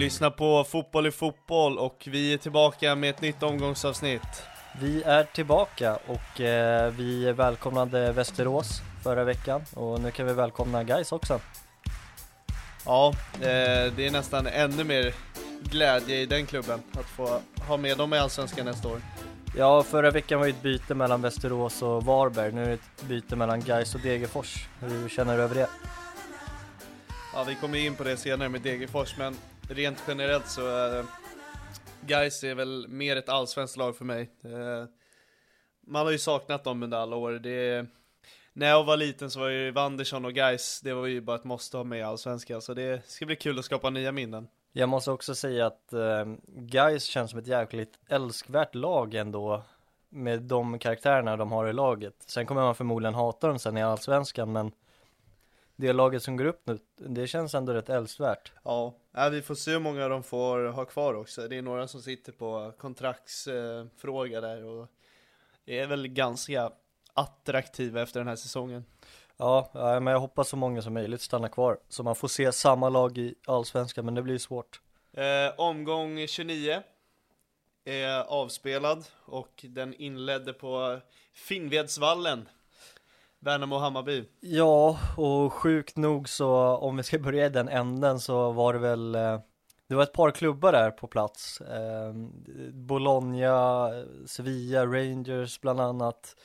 Lyssnar på Fotboll i fotboll och vi är tillbaka med ett nytt omgångsavsnitt. Vi är tillbaka och eh, vi välkomnade Västerås förra veckan och nu kan vi välkomna Guys också. Ja, eh, det är nästan ännu mer glädje i den klubben att få ha med dem i Allsvenskan nästa år. Ja, förra veckan var ju ett byte mellan Västerås och Varberg. Nu är det ett byte mellan Guys och Degerfors. Hur känner du över det? Ja, vi kommer in på det senare med Degerfors, men rent generellt så eh, Gais är väl mer ett allsvenskt lag för mig. Eh, man har ju saknat dem under alla år. Det, när jag var liten så var ju Wanderson och Gais, det var ju bara ett måste ha med i allsvenskan. Så det ska bli kul att skapa nya minnen. Jag måste också säga att eh, Guys känns som ett jäkligt älskvärt lag ändå med de karaktärerna de har i laget. Sen kommer man förmodligen hata dem sen i allsvenskan men det laget som går upp nu, det känns ändå rätt älskvärt. Ja, ja, vi får se hur många de får ha kvar också. Det är några som sitter på kontraktsfråga eh, där och är väl ganska attraktiva efter den här säsongen. Ja, men jag hoppas så många som möjligt stannar kvar så man får se samma lag i allsvenskan men det blir svårt. Eh, omgång 29 är avspelad och den inledde på Finnvedsvallen Värnamo-Hammarby Ja, och sjukt nog så om vi ska börja i den änden så var det väl eh, Det var ett par klubbar där på plats. Eh, Bologna, Sevilla, Rangers bland annat.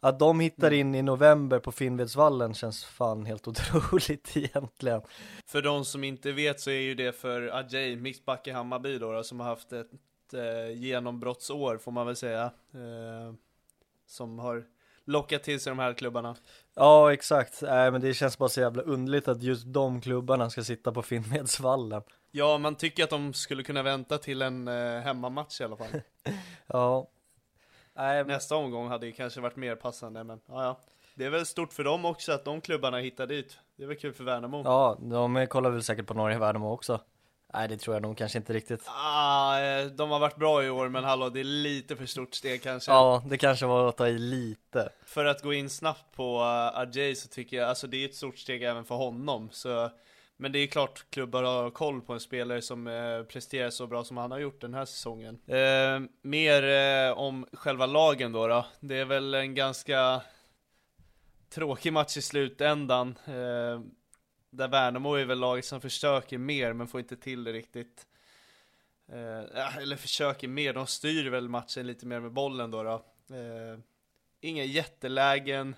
Att de hittar Mm. in i november på Finnvedsvallen känns fan helt otroligt egentligen. För de som inte vet så är ju det för Ajay, mittback i Hammarby då, då som har haft ett eh, genombrottsår får man väl säga. Eh, Som har lockat till sig de här klubbarna? Ja exakt, nej men det känns bara så jävla underligt att just de klubbarna ska sitta på Finnvedsvallen. Ja, man tycker att de skulle kunna vänta till en eh, hemmamatch i alla fall. Ja. Men- Nästa omgång hade ju kanske varit mer passande men ja, ja. Det är väl stort för dem också att de klubbarna hittar dit. Det är väl kul för Värnamo. Ja, de kollar väl säkert på Norge Värnamo också Nej det tror jag nog kanske inte riktigt. Ah, eh, de har varit bra i år men hallå det är lite för stort steg kanske. Ja, det kanske var att ta i lite. För att gå in snabbt på Ajay så tycker jag, alltså det är ett stort steg även för honom så Men det är klart klubbar har koll på en spelare som eh, presterar så bra som han har gjort den här säsongen. Eh, Mer eh, om själva lagen då, då. Det är väl en ganska Tråkig match i slutändan. Eh, där Värnamo är väl laget som försöker mer men får inte till det riktigt eh, Eller försöker mer, de styr väl matchen lite mer med bollen då, då. Eh, Inga jättelägen.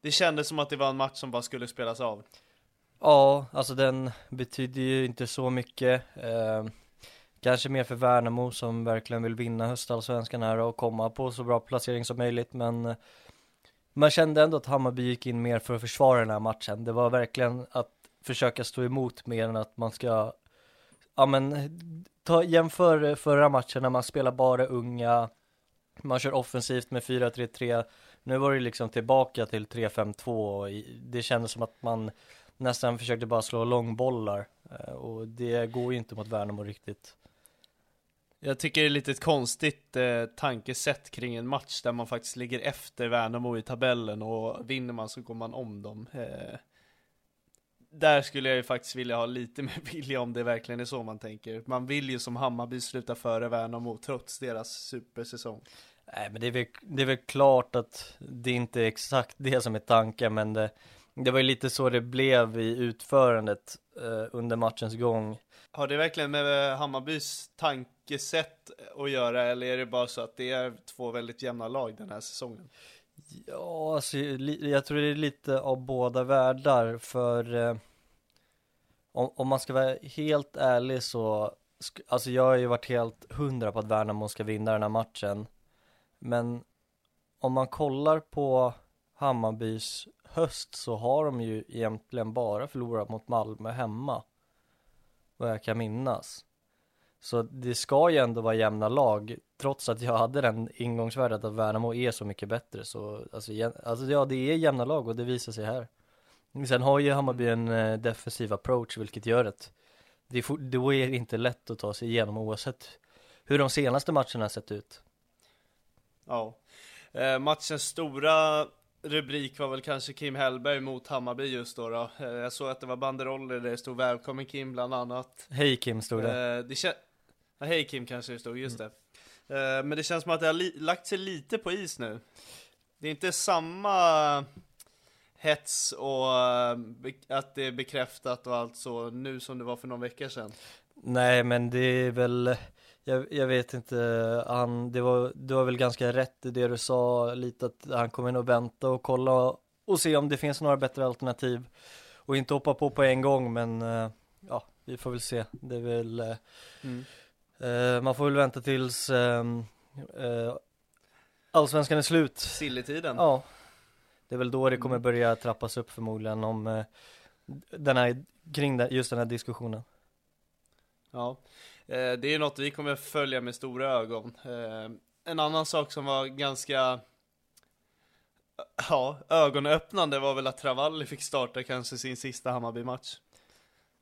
Det kändes som att det var en match som bara skulle spelas av. Ja, alltså den betyder ju inte så mycket. Eh, Kanske mer för Värnamo som verkligen vill vinna höstallsvenskan här och komma på så bra placering som möjligt men eh, man kände ändå att Hammarby gick in mer för att försvara den här matchen Det var verkligen att försöka stå emot mer än att man ska Ja men ta, jämför eh, förra matchen när man spelar bara unga Man kör offensivt med 4-3-3 Nu var det liksom tillbaka till 3-5-2 det kändes som att man nästan försökte bara slå långbollar eh, och det går ju inte mot Värnamo riktigt. Jag tycker det är lite ett konstigt eh, tankesätt kring en match där man faktiskt ligger efter Värnamo i tabellen och vinner man så går man om dem. Eh, där skulle jag ju faktiskt vilja ha lite mer vilja om det verkligen är så man tänker. Man vill ju som Hammarby sluta före Värnamo trots deras supersäsong. Nej men det är, väl, det är väl klart att det inte är exakt det som är tanken men det, det var ju lite så det blev i utförandet eh, under matchens gång. Har det verkligen med eh, Hammarbys tankesätt att göra eller är det bara så att det är två väldigt jämna lag den här säsongen? Ja, alltså, jag tror det är lite av båda världar för eh, om, om, man ska vara helt ärlig så, alltså jag har ju varit helt hundra på att Värnamo ska vinna den här matchen. Men om man kollar på Hammarbys höst så har de ju egentligen bara förlorat mot Malmö hemma. Vad jag kan minnas. Så det ska ju ändå vara jämna lag, trots att jag hade den ingångsvärdet att Värnamo är så mycket bättre. Så alltså, alltså ja, det är jämna lag och det visar sig här. Sen har ju Hammarby en eh, defensiv approach, vilket gör att det är, då är det inte lätt att ta sig igenom oavsett hur de senaste matcherna har sett ut. Ja, eh, matchens stora rubrik var väl kanske Kim Hellberg mot Hammarby just då, då. Eh, jag såg att det var banderoller där det stod välkommen Kim bland annat. Hej Kim stod det. Eh, det ja, hej Kim kanske det stod, just mm. det. Eh, men det känns som att det har lagt sig lite på is nu. Det är inte samma hets och att det är bekräftat och allt så nu som det var för någon vecka sedan. Nej men det är väl jag, jag, vet inte, han, det var, du var väl ganska rätt i det du sa, lite att han kommer nog vänta och kolla och se om det finns några bättre alternativ och inte hoppa på på en gång men eh, ja, vi får väl se. Det är väl, eh, mm. eh, man får väl vänta tills eh, eh, allsvenskan är slut. Silletiden. Ja, det är väl då det kommer mm. börja trappas upp förmodligen om eh, den här, kring den, just den här diskussionen. Ja, det är något vi kommer följa med stora ögon. Eh, en annan sak som var ganska Ja, ögonöppnande var väl att Travalli fick starta kanske sin sista Hammarby-match.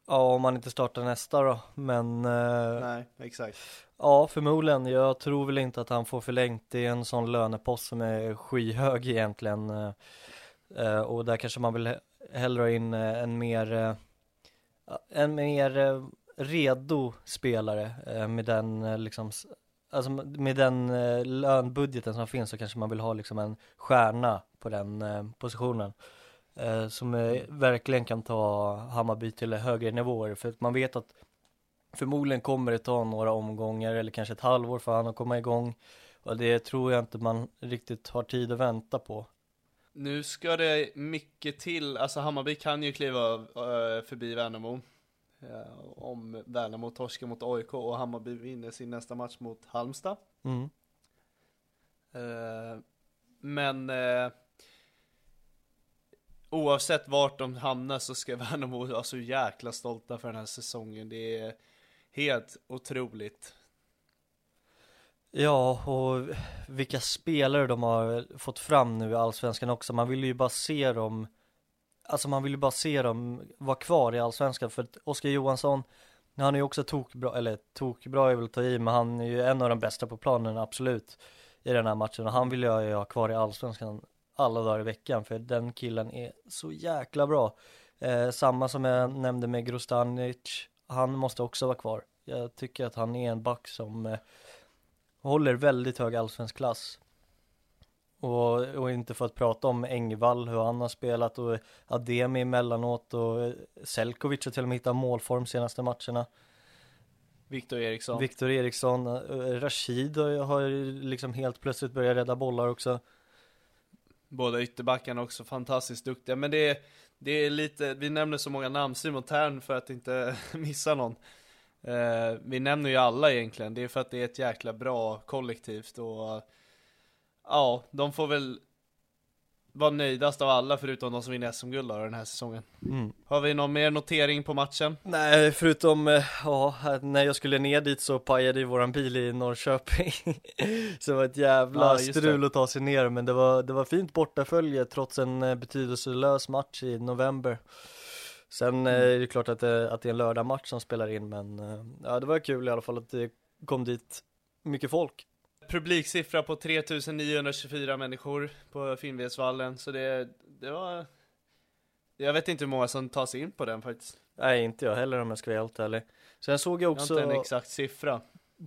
Ja, om man inte startar nästa då, men eh, Nej, exakt Ja, förmodligen. Jag tror väl inte att han får förlängt. Det är en sån lönepost som är skyhög egentligen Och där kanske man vill hellre ha in en mer En mer redo spelare eh, med den eh, liksom Alltså med den eh, lönbudgeten som finns så kanske man vill ha liksom en stjärna på den eh, positionen. Eh, som verkligen kan ta Hammarby till högre nivåer. För att man vet att Förmodligen kommer det ta några omgångar eller kanske ett halvår för han att komma igång. Och det tror jag inte man riktigt har tid att vänta på. Nu ska det mycket till, alltså Hammarby kan ju kliva förbi Värnamo om Värnamo torskar mot AIK och Hammarby vinner sin nästa match mot Halmstad. Mm. Eh, men eh, oavsett vart de hamnar så ska Värnamo vara så jäkla stolta för den här säsongen. Det är helt otroligt. Ja, och vilka spelare de har fått fram nu i Allsvenskan också. Man vill ju bara se dem Alltså man vill ju bara se dem vara kvar i Allsvenskan för att Oskar Johansson Han är ju också tokbra, eller tokbra är väl att ta i men han är ju en av de bästa på planen absolut I den här matchen. Och han vill jag ju ha kvar i Allsvenskan alla dagar i veckan för den killen är så jäkla bra. Eh, Samma som jag nämnde med Grostanic Han måste också vara kvar. Jag tycker att han är en back som eh, Håller väldigt hög allsvensk klass och, och inte för att prata om Engvall, hur han har spelat och Ademi emellanåt och Selkovic har till och med hittat målform senaste matcherna. Viktor Eriksson. Viktor Eriksson, Rashid har liksom helt plötsligt börjat rädda bollar också. Båda ytterbackarna också fantastiskt duktiga, men det är, det är lite, vi nämner så många namn, Simon Tern för att inte missa någon. Eh, vi nämner ju alla egentligen, det är för att det är ett jäkla bra kollektivt och Ja, de får väl var nöjdast av alla förutom de som vinner SM-guld den här säsongen. Mm. Har vi någon mer notering på matchen? Nej, förutom, eh, ja, när jag skulle ner dit så pajade ju våran bil i Norrköping Så det var ett jävla Ja, strul det. att ta sig ner, men det var, det var fint bortafölje trots en eh, betydelselös match i november Sen eh, Mm. är det klart att det, att det är en lördagmatch som spelar in, men ja, det var kul i alla fall att det kom dit mycket folk Publiksiffra på 3924 människor på Finnvedsvallen, så det, det var... Jag vet inte hur många som tar sig in på den faktiskt. Nej, inte jag heller om jag ska vara helt ärlig Sen såg jag Jag har också inte en exakt siffra.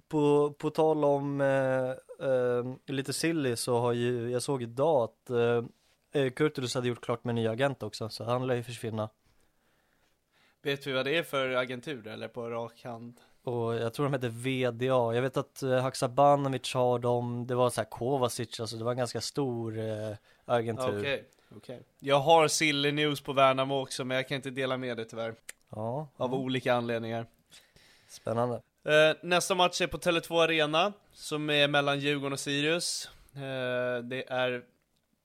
På, på tal om eh, eh, lite silly så har ju, jag såg idag att eh, eh, Kurtulus hade gjort klart med en ny agent också, så han lär ju försvinna. Vet vi vad det är för agentur eller på rak hand? Och jag tror de heter VDA, jag vet att eh, Haksabanovic har dem, det var så här Kovacic, alltså det var en ganska stor eh, agentur. Okej, okej. Jag har Silly News på Värnamo också, men jag kan inte dela med det tyvärr. Ja, Av ja, olika anledningar. spännande. Eh, nästa match är på Tele2 Arena, som är mellan Djurgården och Sirius. Eh, det är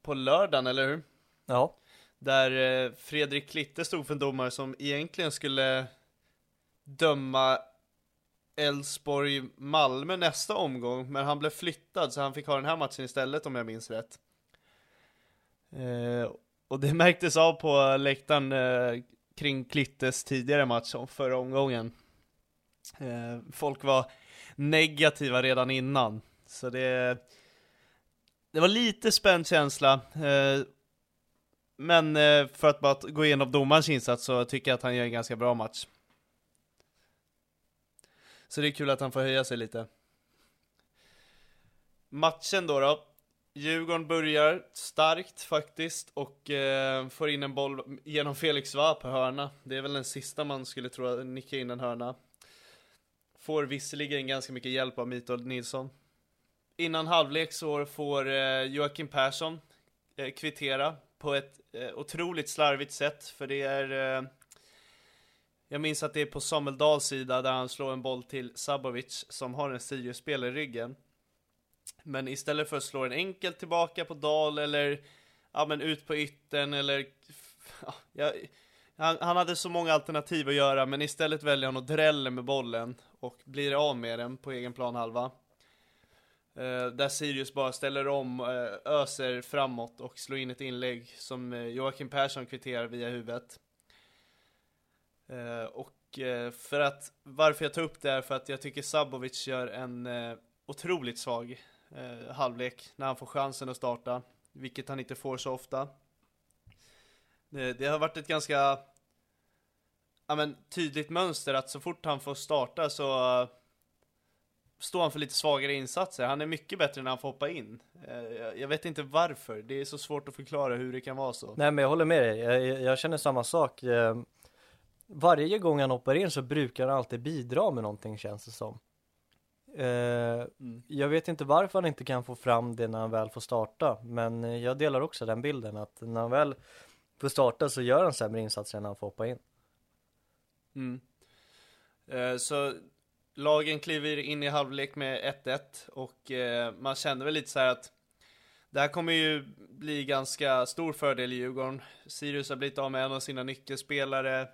på lördagen, eller hur? Ja, Där eh, Fredrik Klitte stod för en domare som egentligen skulle döma Elfsborg-Malmö nästa omgång, men han blev flyttad så han fick ha den här matchen istället om jag minns rätt. Eh, och det märktes av på läktaren eh, kring Klittes tidigare match förra omgången. Eh, folk var negativa redan innan, så det det var lite spänd känsla. Eh, men eh, för att bara gå igenom domarens insats så tycker jag att han gör en ganska bra match. Så det är kul att han får höja sig lite. Matchen då då. Djurgården börjar starkt faktiskt och eh, får in en boll genom Felix Va på hörna. Det är väl den sista man skulle tro att nicka in en hörna. Får visserligen ganska mycket hjälp av Mitold Nilsson. Innan halvlek så får eh, Joakim Persson eh, kvittera på ett eh, otroligt slarvigt sätt, för det är... Eh, jag minns att det är på Samuel Dahls sida där han slår en boll till Sabovic som har en Sirius-spelare i ryggen. Men istället för att slå den enkelt tillbaka på Dahl eller ja, men ut på ytten eller... Ja, jag, han, han hade så många alternativ att göra, men istället väljer han att drälla med bollen och blir av med den på egen planhalva. Eh, där Sirius bara ställer om, eh, öser framåt och slår in ett inlägg som eh, Joakim Persson kvitterar via huvudet. Eh, och eh, för att, varför jag tar upp det är för att jag tycker Sabovic gör en eh, otroligt svag halvlek när han får chansen att starta, vilket han inte får så ofta. Det, har varit ett ganska ja, men, tydligt mönster att så fort han får starta så uh, står han för lite svagare insatser. Han är mycket bättre när han får hoppa in. Uh, jag- Jag vet inte varför, det är så svårt att förklara hur det kan vara så. nej men jag håller med dig, jag, jag- känner samma sak. Uh, varje gång han hoppar in så brukar han alltid bidra med någonting känns det som. Eh, Mm. Jag vet inte varför han inte kan få fram det när han väl får starta, men jag delar också den bilden att när han väl får starta så gör han sämre insatser än när han får hoppa in. Mm. Eh, Så lagen kliver in i halvlek med 1-1 och eh, man kände väl lite så här att det här kommer ju bli ganska stor fördel i Djurgården. Sirius har blivit av med en av sina nyckelspelare.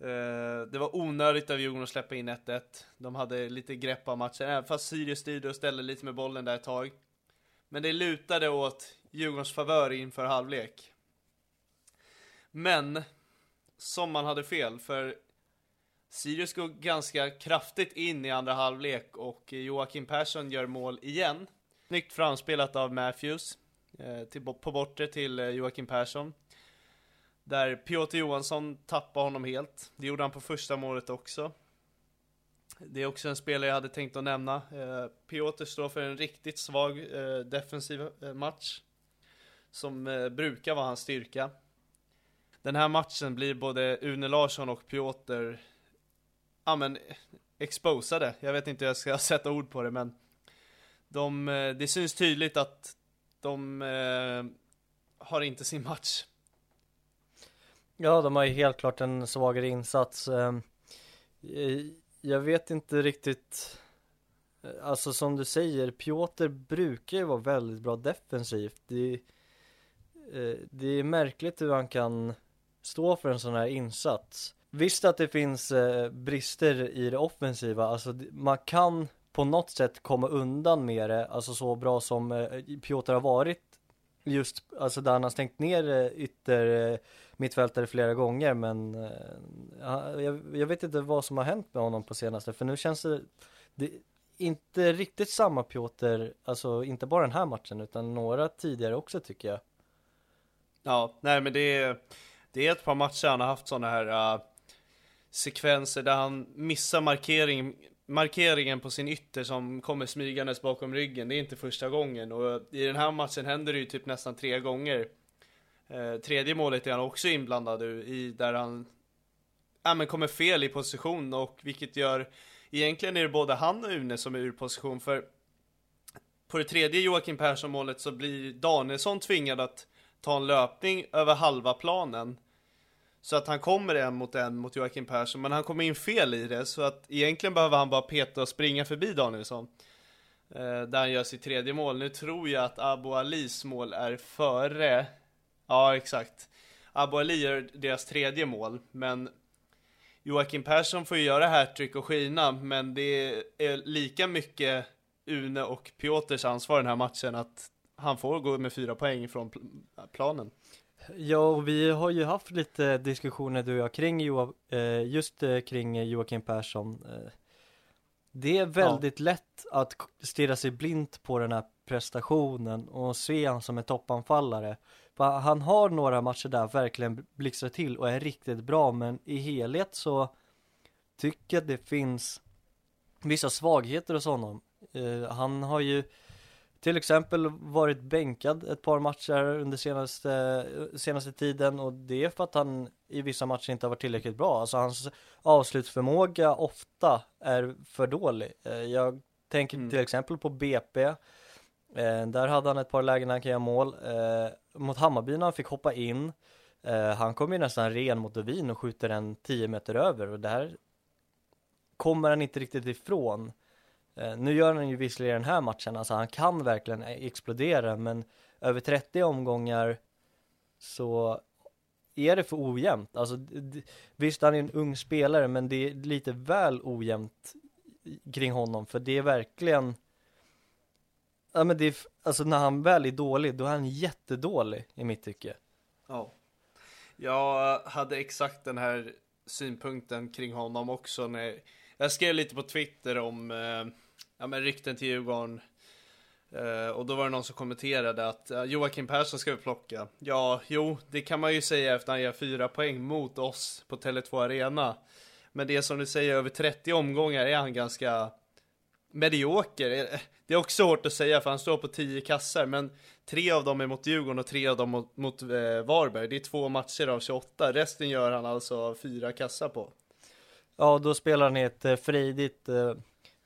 Eh, det var onödigt av Djurgården att släppa in 1-1. De hade lite grepp av matchen, även fast Sirius styrde och ställde lite med bollen där ett tag. Men det lutade åt Djurgårdens favör inför halvlek. Men, som man hade fel, för Sirius går ganska kraftigt in i andra halvlek och Joakim Persson gör mål igen. Snyggt framspelat av Matthews eh, till, på bortre till eh, Joakim Persson. Där Piotr Johansson tappar honom helt. Det gjorde han på första målet också. Det är också en spelare jag hade tänkt att nämna. Eh, Piotr står för en riktigt svag eh, defensiv eh, match. Som eh, brukar vara hans styrka. Den här matchen blir både Une Larsson och Piotr ja men exposade. Jag vet inte hur jag ska sätta ord på det men de, eh, det syns tydligt att de eh, har inte sin match. Ja, de har ju helt klart en svagare insats. Ehm, eh, jag vet inte riktigt, eh, alltså som du säger, Piotr brukar ju vara väldigt bra defensivt. Det, är, det är märkligt hur han kan stå för en sån här insats. Visst att det finns brister i det offensiva, alltså man kan på något sätt komma undan med det, alltså så bra som Piotr har varit just, alltså där han har stängt ner eh, ytter eh, mittfältare flera gånger men eh, jag, jag, vet inte vad som har hänt med honom på senaste för nu känns det, det inte riktigt samma Piotr, alltså inte bara den här matchen utan några tidigare också tycker jag. Ja, nej men det är, det är ett par matcher han har haft sådana här uh, sekvenser där han missar markering, markeringen på sin ytter som kommer smygandes bakom ryggen. Det är inte första gången och i den här matchen händer det ju typ nästan tre gånger. Eh, tredje målet är han också inblandad i där han ja, men kommer fel i position och vilket gör egentligen är det både han och Une som är ur position för på det tredje Joakim Persson målet så blir Danielsson tvingad att ta en löpning över halva planen. Så att han kommer en mot en mot Joakim Persson, men han kommer in fel i det, så att egentligen behöver han bara peta och springa förbi Danielsson. Eh, där han gör sitt tredje mål. Nu tror jag att Abu Alis mål är före, ja exakt. Abu Ali gör deras tredje mål, men Joakim Persson får ju göra hattrick och skina, men det är lika mycket Une och Piotrs ansvar den här matchen att han får gå med fyra poäng från planen. Ja, och vi har ju haft lite diskussioner du och jag kring jo, eh, just eh, kring Joakim Persson. Eh, det är väldigt ja. lätt att stirra sig blint på den här prestationen och se han som en toppanfallare. Han har några matcher där verkligen blixtrar till och är riktigt bra, men i helhet så tycker jag det finns vissa svagheter hos honom. Han har ju till exempel varit bänkad ett par matcher under senaste, senaste tiden och det är för att han i vissa matcher inte har varit tillräckligt bra. Alltså hans avslutsförmåga ofta är för dålig. Eh, jag tänker mm. till exempel på BP. Eh, där hade han ett par lägen han kan göra mål. Eh, mot Hammarby när han fick hoppa in. Han kom ju nästan ren mot Dovin och skjuter en 10 meter över och där kommer han inte riktigt ifrån. Eh, nu gör han ju visserligen den här matchen, alltså han kan verkligen e- explodera, men över 30 omgångar så är det för ojämnt. Alltså, visst, han är en ung spelare, men det är lite väl ojämnt kring honom, för det är verkligen Ja men det är, alltså när han väl är dålig, då är han jättedålig i mitt tycke. Ja. Jag hade exakt den här synpunkten kring honom också när jag skrev lite på Twitter om eh, ja, men rykten till Djurgården. Uh, och då var det någon som kommenterade att uh, Joakim Persson ska vi plocka. Ja, jo, det kan man ju säga efter att han ger fyra poäng mot oss på Tele2 Arena. Men det som du säger, över 30 omgångar är han ganska medioker. Eh, det är också hårt att säga för han står på 10 kassar, men tre av dem är mot Djurgården och tre av dem mot, mot eh, Varberg. Det är två matcher av 28, resten gör han alltså fyra kassar på. Ja, då spelar han i ett eh, frejdigt eh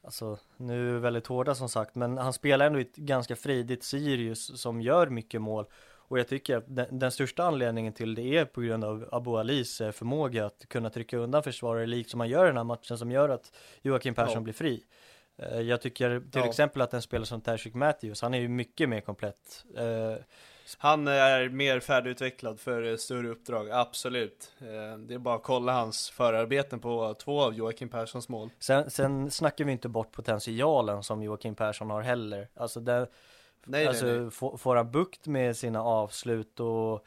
Alltså, nu är väldigt hårda som sagt, men han spelar ändå i ett ganska fridigt Sirius som gör mycket mål. Och jag tycker att den, den, största anledningen till det är på grund av Abu Alis eh, förmåga att kunna trycka undan försvarare likt som han gör i den här matchen som gör att Joakim Persson ja. blir fri. Eh, jag tycker till ja. exempel att en spelare som Tashik Matthews, han är ju mycket mer komplett. Han är mer färdigutvecklad för större uppdrag, absolut. Eh, det är bara att kolla hans förarbeten på två av Joakim Perssons mål. Sen, sen snackar vi inte bort potentialen som Joakim Persson har heller. Alltså, det, nej, alltså nej, nej. Får, får han bukt med sina avslut och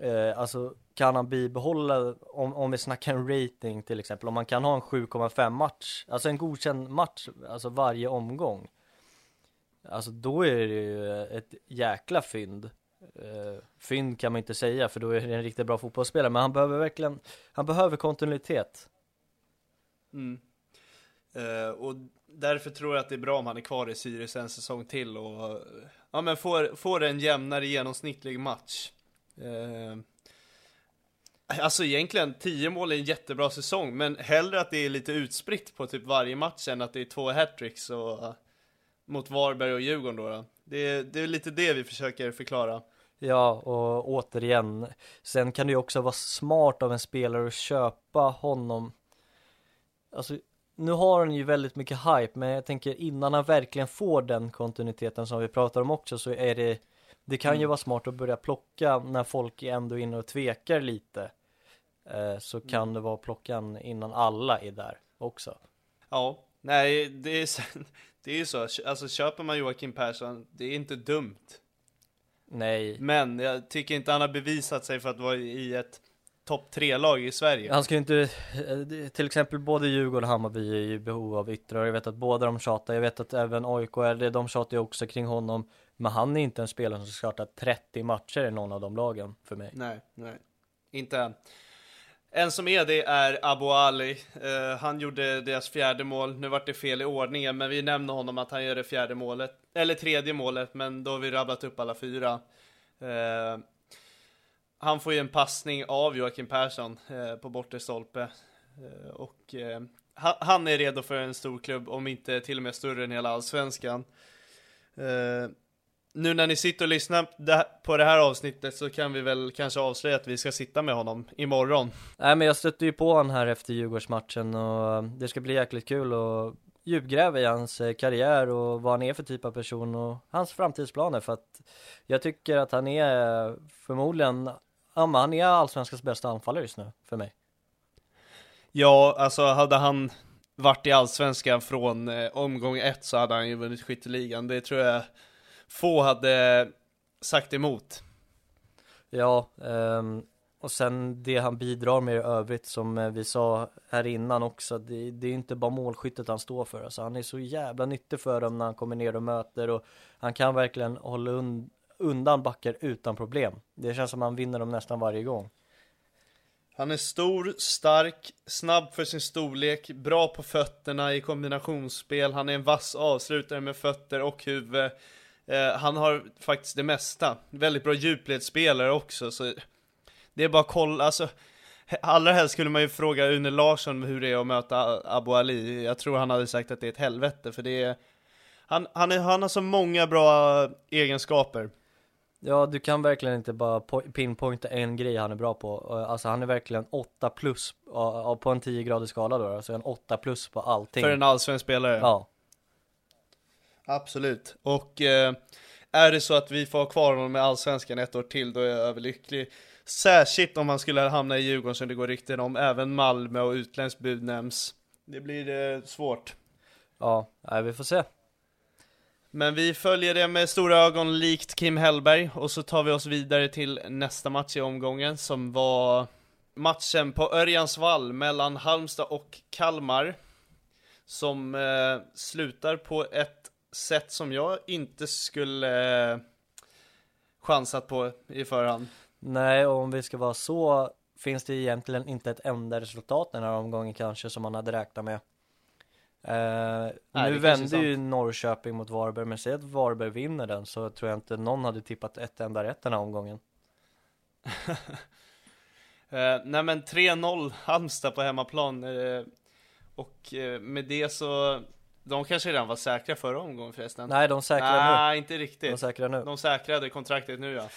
eh, alltså kan han bibehålla, om, om vi snackar en rating till exempel, om man kan ha en 7,5 match, alltså en godkänd match, alltså varje omgång. Alltså då är det ju ett jäkla fynd. Eh, fynd kan man inte säga för då är det en riktigt bra fotbollsspelare men han behöver verkligen, han behöver kontinuitet. Mm. Uh, och därför tror jag att det är bra om han är kvar i Sirius en säsong till och ja men får, får en jämnare genomsnittlig match. Uh, alltså egentligen 10 mål är en jättebra säsong men hellre att det är lite utspritt på typ varje match än att det är två hattricks och mot Varberg och Djurgården då. då. Det, det är lite det vi försöker förklara. Ja, och återigen, sen kan det ju också vara smart av en spelare att köpa honom. Alltså, nu har han ju väldigt mycket hype, men jag tänker innan han verkligen får den kontinuiteten som vi pratar om också så är det det kan ju Mm. vara smart att börja plocka när folk är ändå inne och tvekar lite. Eh, så Mm. kan det vara plockan innan alla är där också. Ja, nej det är, det är ju så, alltså köper man Joakim Persson, det är inte dumt. Nej, Men jag tycker inte han har bevisat sig för att vara i ett topp tre lag i Sverige. han ska ju inte, eh, till exempel både Djurgården och Hammarby är i behov av yttrar. Jag vet att båda de tjatar, jag vet att även AIK är det, de tjatar ju också kring honom. Men han är inte en spelare som startar 30 matcher i någon av de lagen för mig. Nej, nej, inte än. En som är det är Abu Ali. Uh, han gjorde deras fjärde mål. Nu vart det fel i ordningen, men vi nämner honom att han gör det fjärde målet. Eller tredje målet, men då har vi rabblat upp alla fyra. Uh, han får ju en passning av Joakim Persson uh, på bortre stolpe. Och han, han är redo för en stor klubb, om inte till och med större än hela allsvenskan. Nu när ni sitter och lyssnar på det här avsnittet så kan vi väl kanske avslöja att vi ska sitta med honom imorgon. Nej men jag stötte ju på honom här efter Djurgårdsmatchen och det ska bli jäkligt kul att djupgräva i hans eh, karriär och vad han är för typ av person och hans framtidsplaner för att jag tycker att han är förmodligen, ja han är allsvenskans bästa anfallare just nu för mig. Ja, alltså hade han varit i allsvenskan från eh, omgång ett så hade han ju vunnit skytteligan. Det tror jag få hade sagt emot. Ja, ehm, och sen det han bidrar med i övrigt som eh, vi sa här innan också, det, det är inte bara målskyttet han står för. Alltså, han är så jävla nyttig för dem när han kommer ner och möter och han kan verkligen hålla un, undan backar utan problem. Det känns som han vinner dem nästan varje gång. Han är stor, stark, snabb för sin storlek, bra på fötterna i kombinationsspel. Han är en vass avslutare med fötter och huvud. Eh, han har faktiskt det mesta. Väldigt bra djupledsspelare också, så det är bara att kolla, alltså Allra helst skulle man ju fråga Une Larsson hur det är att möta Abu Ali. Jag tror han hade sagt att det är ett helvete, för det är Han, han, är, han har så många bra egenskaper. Ja, du kan verkligen inte bara po- pinpointa en grej han är bra på. Eh, Alltså han är verkligen 8 plus på en 10 gradig skala då, alltså en 8 plus på allting. För en allsvensk spelare. Ja, Absolut. Och eh, är det så att vi får ha kvar honom med Allsvenskan ett år till, då är jag överlycklig. Särskilt om han skulle hamna i Djurgården som det går rykten om, även Malmö och utländskt bud nämns. Det blir eh, svårt. ja, nej, vi får se. Men vi följer det med stora ögon likt Kim Hellberg och så tar vi oss vidare till nästa match i omgången som var matchen på Örjansvall mellan Halmstad och Kalmar. Som eh, slutar på ett sätt som jag inte skulle eh, chansat på i förhand. Nej, och om vi ska vara så finns det egentligen inte ett enda resultat den här omgången kanske som man hade räknat med. Eh, det nu vände ju Norrköping mot Varberg, men säg att Varberg vinner den så tror jag inte någon hade tippat ett enda rätt den här omgången. Eh, nej men 3-0 Halmstad på hemmaplan. Eh, och eh, med det så, de kanske redan var säkra förra omgången förresten. Nej, de säkrar Nej, inte nu. riktigt. De säkrar nu. De säkrade kontraktet nu ja.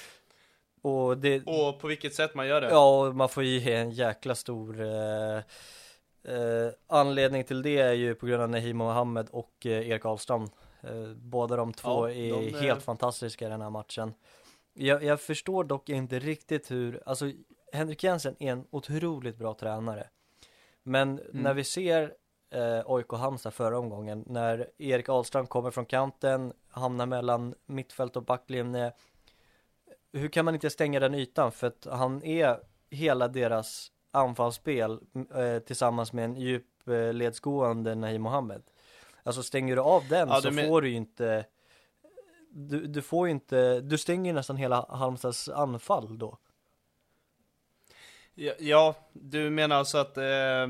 Och det, Och på vilket sätt man gör det? ja, man får ju ge en jäkla stor eh, eh, anledning till det är ju på grund av Nahim Mohammed och eh, Erik Ahlstrand. Eh, båda de två Ja, är de, eh, helt fantastiska i den här matchen. Jag, jag förstår dock inte riktigt hur, alltså Henrik Jensen är en otroligt bra tränare. Men Mm. när vi ser eh, AIK Halmstad förra omgången, när Erik Ahlstrand kommer från kanten, hamnar mellan mittfält och backlinje. Hur kan man inte stänga den ytan? För att han är hela deras anfallsspel eh, tillsammans med en djupledsgående Nahim Mohammed. Alltså stänger du av den Ja, så men- får du ju inte du, du får ju inte, du stänger ju nästan hela Halmstads anfall då. Ja, ja, du menar alltså att eh,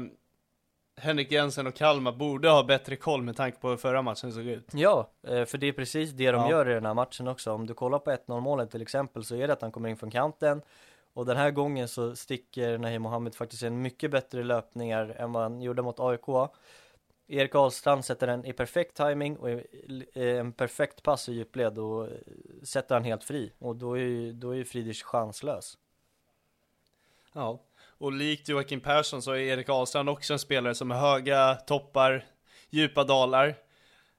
Henrik Jensen och Kalmar borde ha bättre koll med tanke på hur förra matchen såg ut? Ja, eh, för det är precis det de Ja. gör i den här matchen också. Om du kollar på 1-0 målet till exempel så är det att han kommer in från kanten och den här gången så sticker Nahim Mohammed faktiskt en mycket bättre löpningar än vad han gjorde mot AIK. Erik Ahlstrand sätter den i perfekt timing och i en perfekt pass i djupled och eh, sätter han helt fri och då är ju, då är ju Friedrich chanslös. Ja. Och likt Joakim Persson så är Erik Ahlstrand också en spelare som har höga toppar, djupa dalar.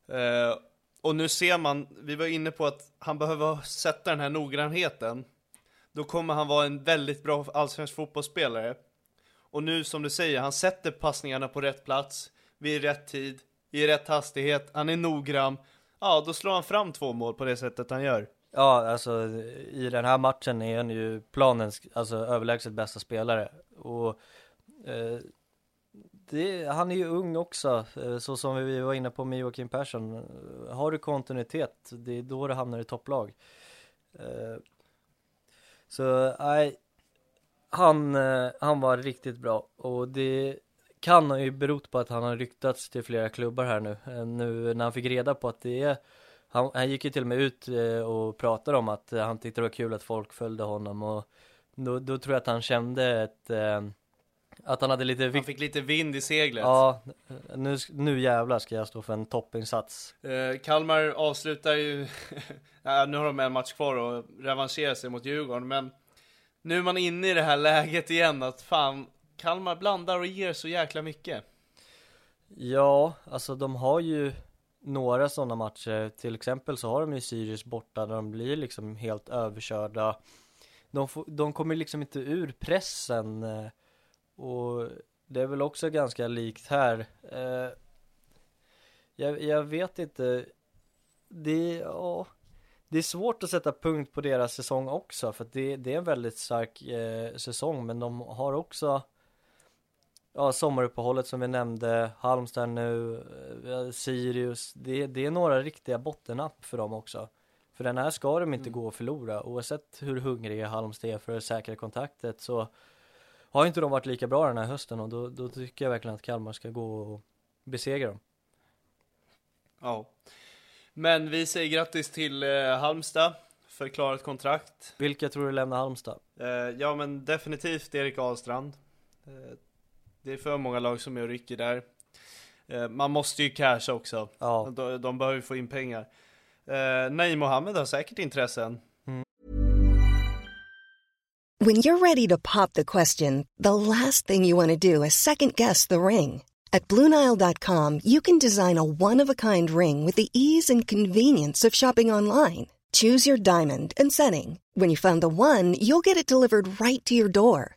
Eh, och nu ser man, vi var inne på att han behöver sätta den här noggrannheten. Då kommer han vara en väldigt bra allsvensk fotbollsspelare. Och nu som du säger, han sätter passningarna på rätt plats, vid rätt tid, i rätt hastighet, han är noggrann. Ja, då slår han fram två mål på det sättet han gör. Ja, alltså i den här matchen är han ju planens, alltså överlägset bästa spelare. Och eh, det, han är ju ung också, eh, så som vi var inne på med Joakim Persson. Har du kontinuitet, det är då du hamnar i topplag. Eh, så nej, han, eh, han var riktigt bra och det kan ha ju berott på att han har ryktats till flera klubbar här nu. Eh, nu när han fick reda på att det är han, han gick ju till och med ut och pratade om att han tyckte det var kul att folk följde honom och då, då tror jag att han kände ett att han hade lite Han fick lite vind i seglet. Ja, nu, nu jävlar ska jag stå för en toppinsats eh, Kalmar avslutar ju ja, Nu har de en match kvar och revanscherar sig mot Djurgården men Nu är man inne i det här läget igen att fan Kalmar blandar och ger så jäkla mycket. Ja, alltså de har ju några sådana matcher Till exempel så har de ju Sirius borta där de blir liksom helt överkörda de, får, de kommer liksom inte ur pressen eh, och det är väl också ganska likt här. Eh, jag, jag, vet inte. Det, ja, det är svårt att sätta punkt på deras säsong också för att det, det är en väldigt stark eh, säsong men de har också Ja, sommaruppehållet som vi nämnde, Halmstad nu, eh, Sirius, det, det är några riktiga bottennapp för dem också. För den här ska de inte mm. gå och förlora, oavsett hur hungriga Halmstad är för att säkra kontaktet så har inte de varit lika bra den här hösten och då, då tycker jag verkligen att Kalmar ska gå och besegra dem. Ja. Men vi säger grattis till eh, Halmstad för klarat kontrakt. Vilka tror du lämnar Halmstad? Eh, ja men definitivt Erik Ahlstrand. Eh, det är för många lag som är och rycker där. Eh, man måste ju casha också. Ja. De, de behöver få in pengar. Eh, Nej Mohammed har säkert intressen. When you're ready to pop the question, the last thing you want to do is second guess the ring. At BlueNile.com you can design a one-of-a-kind ring with the ease and convenience of shopping online. Choose your diamond and setting. When you find the one, you'll get it delivered right to your door.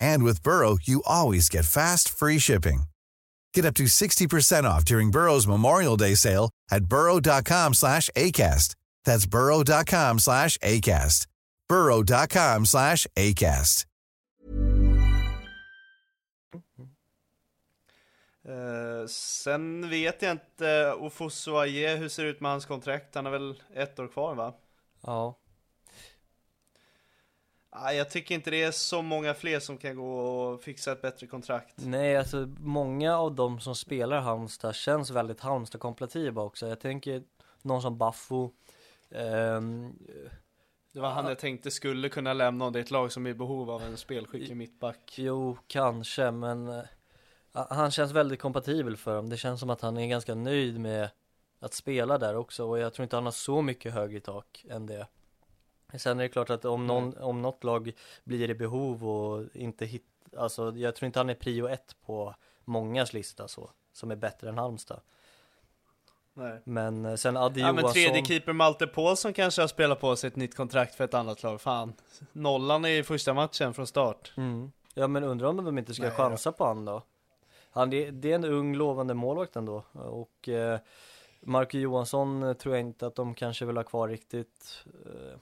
And with Burrow, you always get fast, free shipping. Get up to 60% off during Burrow's Memorial Day sale at burrow.com slash ACAST. That's burrow.com slash ACAST. burrow.com slash ACAST. Uh, sen vet jag inte, Ofosu Aie, hur ser det ut med hans kontrakt? Han har väl ett år kvar va? Ja. Jag tycker inte det är så många fler som kan gå och fixa ett bättre kontrakt. Nej, alltså många av de som spelar Halmstad känns väldigt Halmstad-kompatibla också. Jag tänker någon som Baffo um, Det var han jag tänkte skulle kunna lämna om det är ett lag som är i behov av en spelskicklig mittback. Jo, kanske, men uh, han känns väldigt kompatibel för dem. Det känns som att han är ganska nöjd med att spela där också och jag tror inte han har så mycket högre tak än det Sen är det klart att om, någon, om något lag blir i behov och inte hittar, alltså jag tror inte han är prio ett på mångas lista så, som är bättre än Halmstad. Nej. Men eh, sen Adde ja, Johansson men tredje keeper Malte Paulsson kanske har spelat på sig ett nytt kontrakt för ett annat lag, fan Nollan i första matchen från start mm. Ja men undrar om de inte ska Nej, chansa då. på han då Han, det, det är en ung lovande målvakt ändå och eh, Marco Johansson eh, tror jag inte att de kanske vill ha kvar riktigt eh,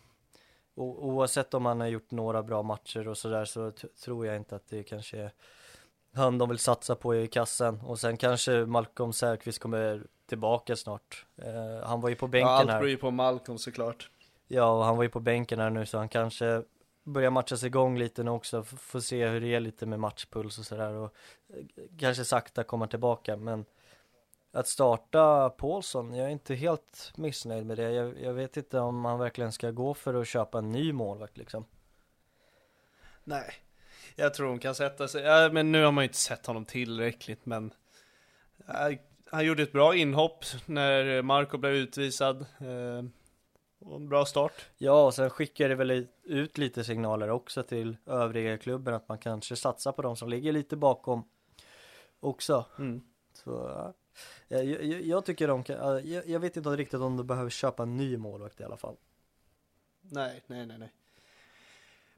oavsett om han har gjort några bra matcher och sådär så tror jag inte att det kanske är han de vill satsa på i kassen. Och sen kanske Malcolm Säfqvist kommer tillbaka snart. Uh, Han var ju på bänken ja, allt här. allt beror ju på Malcolm såklart. Ja, och han var ju på bänken här nu så han kanske börjar matchas igång lite nu också, får se hur det är lite med matchpuls och sådär och eh, kanske sakta komma tillbaka men att starta Paulsson, jag är inte helt missnöjd med det. Jag, jag vet inte om man verkligen ska gå för att köpa en ny målvakt liksom. Nej, jag tror hon kan sätta sig. Ja, men nu har man ju inte sett honom tillräckligt, men ja, han gjorde ett bra inhopp när Marco blev utvisad. Eh, och en bra start. Ja, och sen skickar det väl ut lite signaler också till övriga klubben att man kanske satsar på de som ligger lite bakom också. Mm. Så, ja. Eh, jag, jag, jag tycker de kan, eh, jag, jag vet inte riktigt om de behöver köpa en ny målvakt i alla fall. Nej, nej, nej, nej.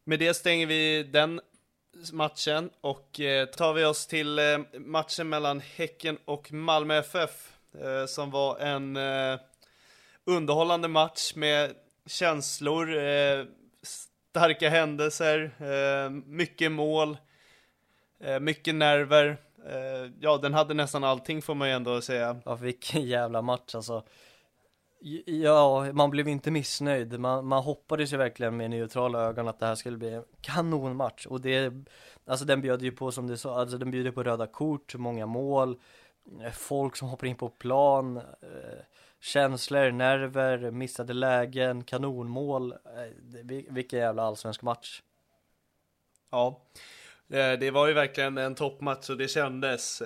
Med det stänger vi den matchen och eh, tar vi oss till eh, matchen mellan Häcken och Malmö FF eh, som var en eh, underhållande match med känslor, starka händelser, mycket mål, mycket nerver ja, den hade nästan allting får man ju ändå säga. Ja, vilken jävla match alltså. Ja, man blev inte missnöjd. Man, man hoppades ju verkligen med neutrala ögon att det här skulle bli en kanonmatch. Och det, alltså den bjöd ju på som du sa, alltså den bjuder på röda kort, många mål, eh, folk som hoppar in på plan, eh, känslor, nerver, missade lägen, kanonmål. Eh, vilken jävla allsvensk match. Ja, det var ju verkligen en toppmatch och det kändes.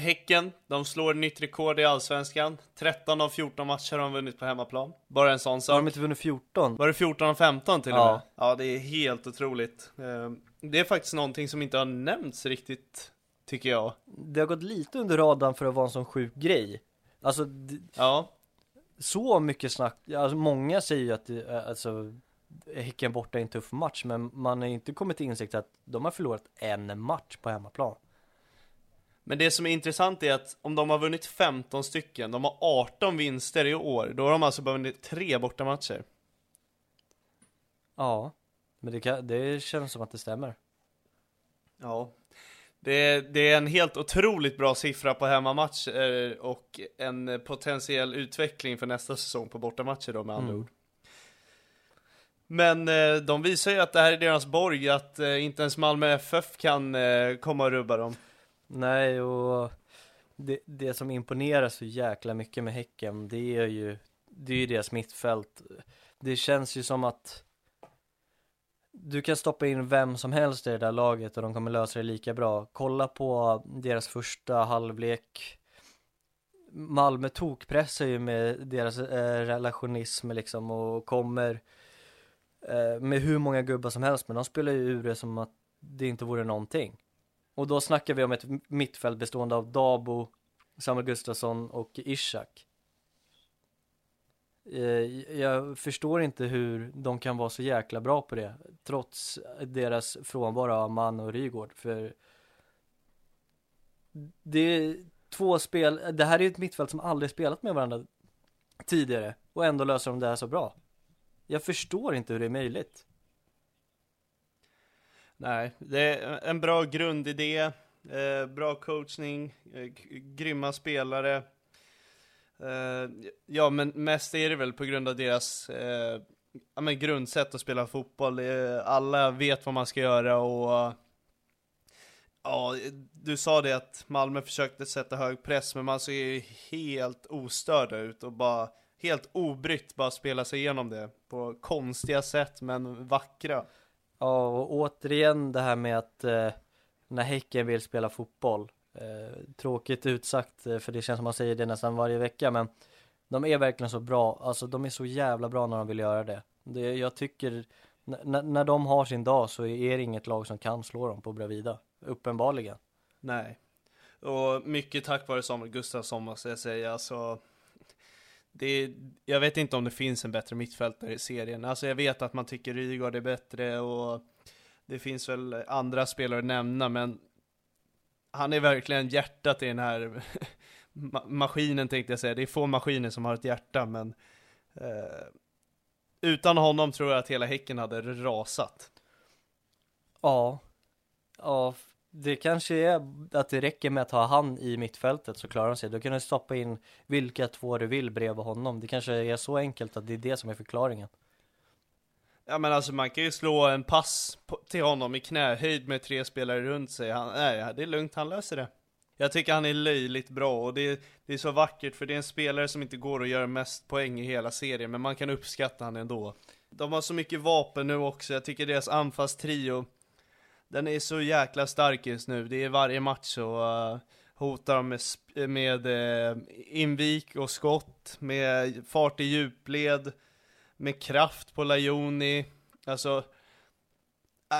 Häcken, de slår nytt rekord i Allsvenskan. 13 av 14 matcher har de vunnit på hemmaplan. Bara en sån sak. Har de inte vunnit 14? Var det 14 av 15 till och med? Ja, det är helt otroligt. Ehm, det är faktiskt någonting som inte har nämnts riktigt, tycker jag. Det har gått lite under radarn för att vara en sån sjuk grej. Alltså, ja. Så mycket snack, alltså många säger ju att det, alltså Häcken borta är en tuff match, men man har inte kommit till insikt att de har förlorat en match på hemmaplan. Men det som är intressant är att om de har vunnit 15 stycken, de har 18 vinster i år, då har de alltså bara vunnit tre bortamatcher. Ja, men det, kan, det känns som att det stämmer. Ja, det, det är en helt otroligt bra siffra på hemmamatcher och en potentiell utveckling för nästa säsong på bortamatcher då med andra mm. ord. Men eh, de visar ju att det här är deras borg, att eh, inte ens Malmö FF kan eh, komma och rubba dem. Nej, och det, det som imponerar så jäkla mycket med Häcken, det är ju, det är ju deras mittfält. Det känns ju som att du kan stoppa in vem som helst i det där laget och de kommer lösa det lika bra. Kolla på deras första halvlek. Malmö tokpressar ju med deras eh, relationism liksom och kommer eh, Eh, med hur många gubbar som helst men de spelar ju ur det som att det inte vore någonting. Och då snackar vi om ett mittfält bestående av Dabo, Samuel Gustafsson och Ishak. Eh, jag förstår inte hur de kan vara så jäkla bra på det, trots deras frånvaro av Man och Rygård, för det är två spel, det här är ett mittfält som aldrig spelat med varandra tidigare, och ändå löser de det här så bra. Jag förstår inte hur det är möjligt. Nej, det är en bra grundidé, eh, bra coachning, eh, grymma spelare. Eh, ja, men mest är det väl på grund av deras eh, ja, men grundsätt att spela fotboll. Eh, alla vet vad man ska göra och Ja, du sa det att Malmö försökte sätta hög press, men man ser ju helt ostörda ut och bara helt obrytt bara spela sig igenom det på konstiga sätt, men vackra. Ja, och återigen det här med att eh, när Häcken vill spela fotboll. Eh, tråkigt utsagt, eh, för det känns som man säger det nästan varje vecka, men de är verkligen så bra. Alltså de är så jävla bra när de vill göra det. det jag tycker, när de har sin dag så är det inget lag som kan slå dem på Bravida. Uppenbarligen. Nej. Och mycket tack vare Samuel Gustafsson måste jag säga. Alltså, det, jag vet inte om det finns en bättre mittfältare i serien. Alltså jag vet att man tycker Rygaard är bättre och det finns väl andra spelare att nämna, men han är verkligen hjärtat i den här maskinen tänkte jag säga. Det är få maskiner som har ett hjärta, men eh, utan honom tror jag att hela Häcken hade rasat. Ja, ja, det kanske är att det räcker med att ha han i mittfältet så klarar de sig. Då kan du stoppa in vilka två du vill bredvid honom. Det kanske är så enkelt att det är det som är förklaringen. Ja men alltså man kan ju slå en pass till honom i knähöjd med tre spelare runt sig. Han, nej, det är lugnt, han löser det. Jag tycker han är löjligt bra och det, det är så vackert för det är en spelare som inte går att göra mest poäng i hela serien, men man kan uppskatta han ändå. De har så mycket vapen nu också, jag tycker deras anfallstrio, den är så jäkla stark just nu. Det är varje match så uh, hotar de med, eh, med uh, invik och skott, med fart i djupled, med kraft på Lajoni. Alltså,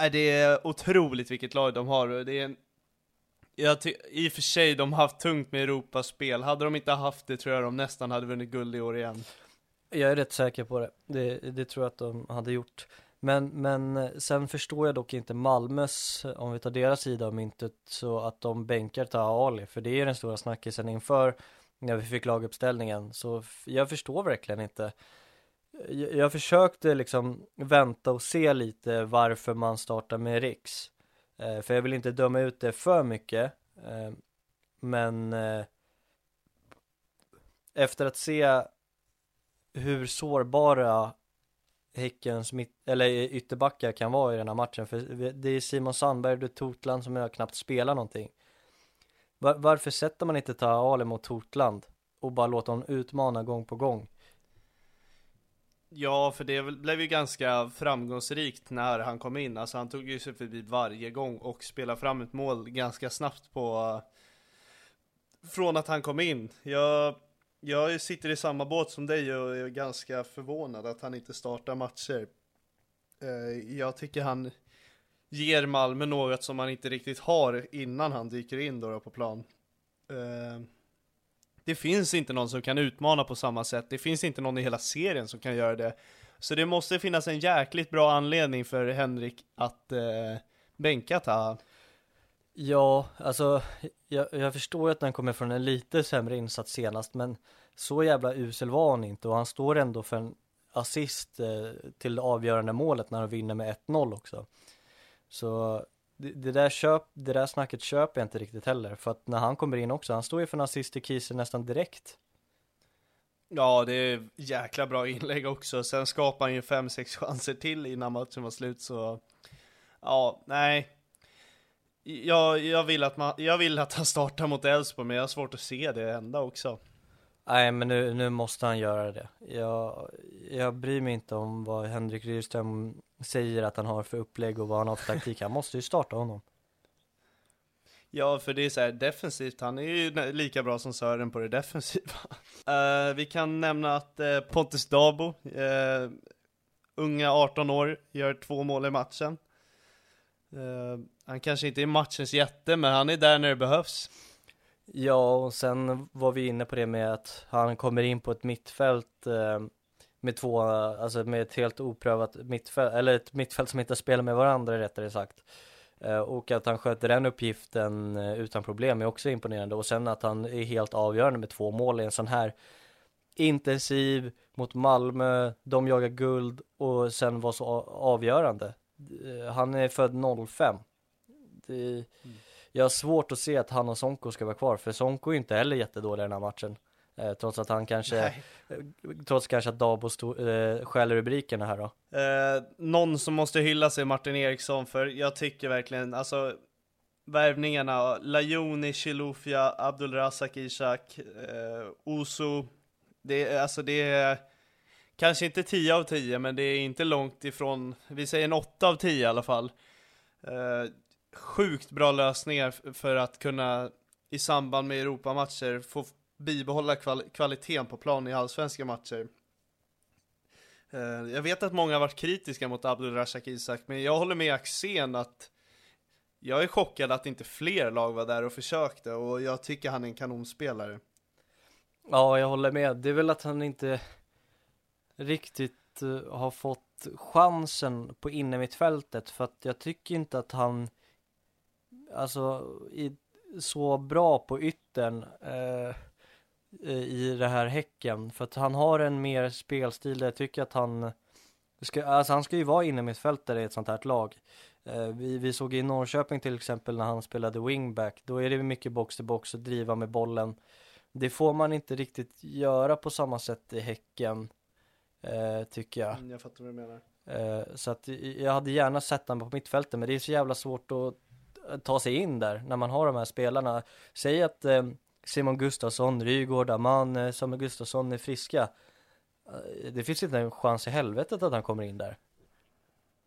äh, det är otroligt vilket lag de har. Det är en jag I och för sig, de har haft tungt med Europaspel. Hade de inte haft det tror jag de nästan hade vunnit guld i år igen. Jag är rätt säker på det. Det, det tror jag att de hade gjort. Men, men eh, sen förstår jag dock inte Malmös, om vi tar deras sida av myntet, så att de bänkar Taha Ali. För det är den stora snackisen inför när vi fick laguppställningen. Så jag förstår verkligen inte. Eh, jag, jag försökte liksom vänta och se lite varför man startar med Riks. Eh, för jag vill inte döma ut det för mycket. Eh, men eh, efter att se hur sårbara Häckens mitt, eller ytterbackar kan vara i den här matchen. För det är Simon Sandberg och Totland som jag knappt spelar någonting. Var, varför sätter man inte ta Ali mot Totland och bara låter honom utmana gång på gång? Ja, för det blev ju ganska framgångsrikt när han kom in. Alltså han tog ju sig förbi varje gång och spelade fram ett mål ganska snabbt på eh, från att han kom in. Jag, jag sitter i samma båt som dig och är ganska förvånad att han inte startar matcher. Eh, jag tycker han ger Malmö något som han inte riktigt har innan han dyker in då på plan. Eh, det finns inte någon som kan utmana på samma sätt. Det finns inte någon i hela serien som kan göra det. Så det måste finnas en jäkligt bra anledning för Henrik att eh, bänka Taha. Ja, alltså jag, jag förstår att han kommer från en lite sämre insats senast, men så jävla usel var han inte och han står ändå för en assist eh, till det avgörande målet när han vinner med 1-0 också. Så det, det, där köp, det där snacket köper jag inte riktigt heller. För att när han kommer in också, han står ju för en assist till Kiese nästan direkt. Ja, det är jäkla bra inlägg också. Sen skapar han ju fem sex chanser till innan matchen var slut så... Ja, nej. Jag, jag, vill att man, jag vill att han startar mot Elfsborg, men jag har svårt att se det hända också. Nej, men nu, nu måste han göra det. Jag, jag bryr mig inte om vad Henrik Rydström säger att han har för upplägg och vad han har för taktik. Han måste ju starta honom. Ja, för det är så här defensivt, han är ju lika bra som Sören på det defensiva. Uh, vi kan nämna att uh, Pontus Dabo, uh, unga 18 år, gör två mål i matchen han kanske inte är matchens jätte, men han är där när det behövs. Ja, och sen var vi inne på det med att han kommer in på ett mittfält eh, med två, alltså med ett helt oprövat mittfält, eller ett mittfält som inte spelar med varandra rättare sagt. Eh, och att han sköter den uppgiften eh, utan problem är också imponerande och sen att han är helt avgörande med två mål i en sån här intensiv mot Malmö, de jagar guld och sen var så avgörande. Eh, han är född 05. Det, mm. Jag har svårt att se att han och Sonko ska vara kvar för Sonko är inte heller jättedålig i den här matchen. Eh, trots att han kanske, Nej. Eh, trots kanske att Dabo stod, eh, stjäl rubrikerna här då. Eh, någon som måste hylla sig Martin Eriksson för jag tycker verkligen, alltså värvningarna, Lajoni, Chilufya, Abdulrazak Ishak, eh, Oso, det är alltså det är kanske inte 10 av 10 men det är inte långt ifrån, vi säger en 8 av 10 i alla fall. Eh, sjukt bra lösningar för att kunna i samband med Europamatcher få bibehålla kval kvaliteten på plan i allsvenska matcher. Eh, jag vet att många har varit kritiska mot Abdulrazak Isak, men jag håller med Axén att jag är chockad att inte fler lag var där och försökte och jag tycker han är en kanonspelare. Ja, jag håller med. Det är väl att han inte riktigt eh, har fått chansen på innermittfältet för att jag tycker inte att han alltså är så bra på yttern. Uh, i det här Häcken. För att han har en mer spelstil där jag tycker att han ska, alltså han ska ju vara inne med fältare i ett sånt här lag. Eh, vi, vi såg i Norrköping till exempel när han spelade wingback. Då är det mycket box till box och driva med bollen. Det får man inte riktigt göra på samma sätt i Häcken. Eh, tycker jag. Mm, jag fattar vad du menar. Eh, så att jag hade gärna sett honom på mittfältet men det är så jävla svårt att ta sig in där när man har de här spelarna. Säg att eh, Simon Gustafsson, Rygaard, Aman, eh, Samuel Gustafsson är friska. Eh, det finns inte en chans i helvetet att han kommer in där.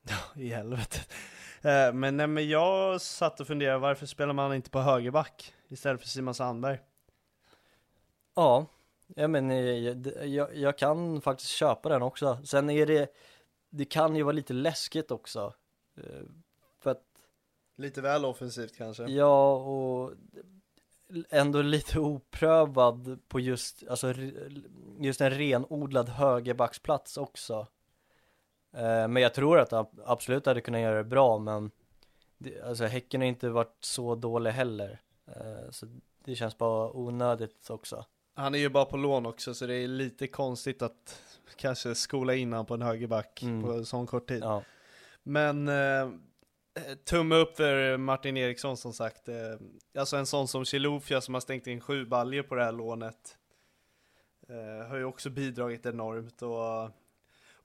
Ja, i helvetet. Eh, men, nej, men jag satt och funderade, varför spelar man inte på högerback istället för Simon Sandberg? Ja, ja men eh, jag, jag kan faktiskt köpa den också. Sen är det, det kan ju vara lite läskigt också. Lite väl offensivt kanske? Ja, och ändå lite oprövad på just, alltså just en renodlad högerbacksplats också. Eh, men jag tror att han absolut hade kunnat göra det bra, men alltså Häcken har inte varit så dålig heller. Eh, så det känns bara onödigt också. Han är ju bara på lån också, så det är lite konstigt att kanske skola in han på en högerback mm. på sån kort tid. Ja. Men eh, tumme upp för Martin Eriksson som sagt. Eh, alltså en sån som Chilufya som har stängt in sju baljer på det här lånet. Eh, har ju också bidragit enormt och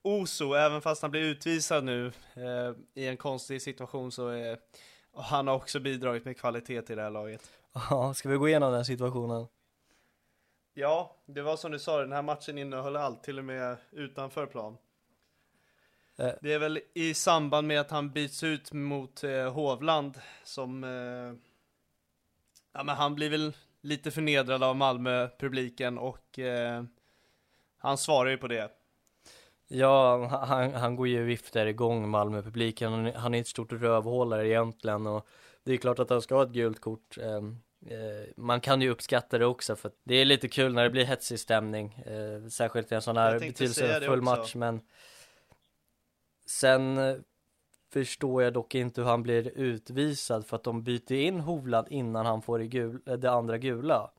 Oso, även fast han blir utvisad nu eh, i en konstig situation så är han har också bidragit med kvalitet till det här laget. Ja, ska vi gå igenom den situationen? Ja, det var som du sa, den här matchen innehöll allt, till och med utanför plan. Eh. Det är väl i samband med att han byts ut mot eh, Hovland som, eh, ja men han blir väl lite förnedrad av Malmö-publiken och eh, han svarar ju på det. Ja, han, han går ju viftar igång Malmö-publiken, han är ett stort rövhålare egentligen och det är klart att han ska ha ett gult kort. Ehm, eh, man kan ju uppskatta det också för det är lite kul när det blir hetsig stämning, eh, särskilt i en sån här betydelsefull match men sen eh, förstår jag dock inte hur han blir utvisad för att de byter in Hovland innan han får det, gul, det andra gula.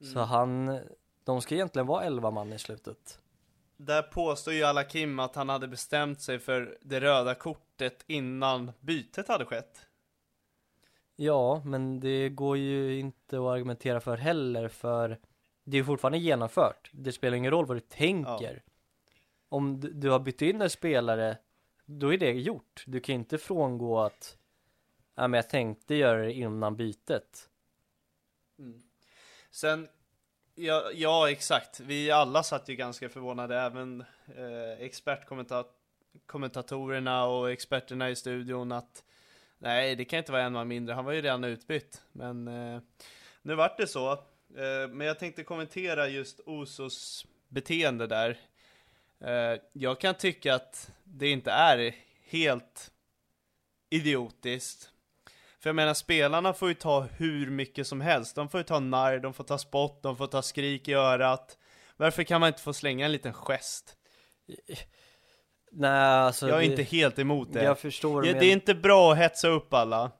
Mm. Så han, de ska egentligen vara 11 man i slutet. Där påstår ju Alakim att han hade bestämt sig för det röda kortet innan bytet hade skett. Ja, men det går ju inte att argumentera för heller för det är fortfarande genomfört. Det spelar ingen roll vad du tänker. Ja. Om du, har bytt in en spelare, då är det gjort. Du kan inte frångå att ja, men jag tänkte göra det innan bytet. Mm. Sen Ja, ja, exakt. Vi alla satt ju ganska förvånade, även eh, expertkommentatorerna och experterna i studion att nej, det kan inte vara en man mindre. Han var ju redan utbytt, men eh, nu vart det så. Eh, men jag tänkte kommentera just Osos beteende där. Eh, jag kan tycka att det inte är helt idiotiskt för jag menar, spelarna får ju ta hur mycket som helst. De får ju ta narr, de får ta spott, de får ta skrik i örat. Varför kan man inte få slänga en liten gest? Nej, alltså Jag är det... inte helt emot det. Jag förstår. Ja, men... Det är inte bra att hetsa upp alla.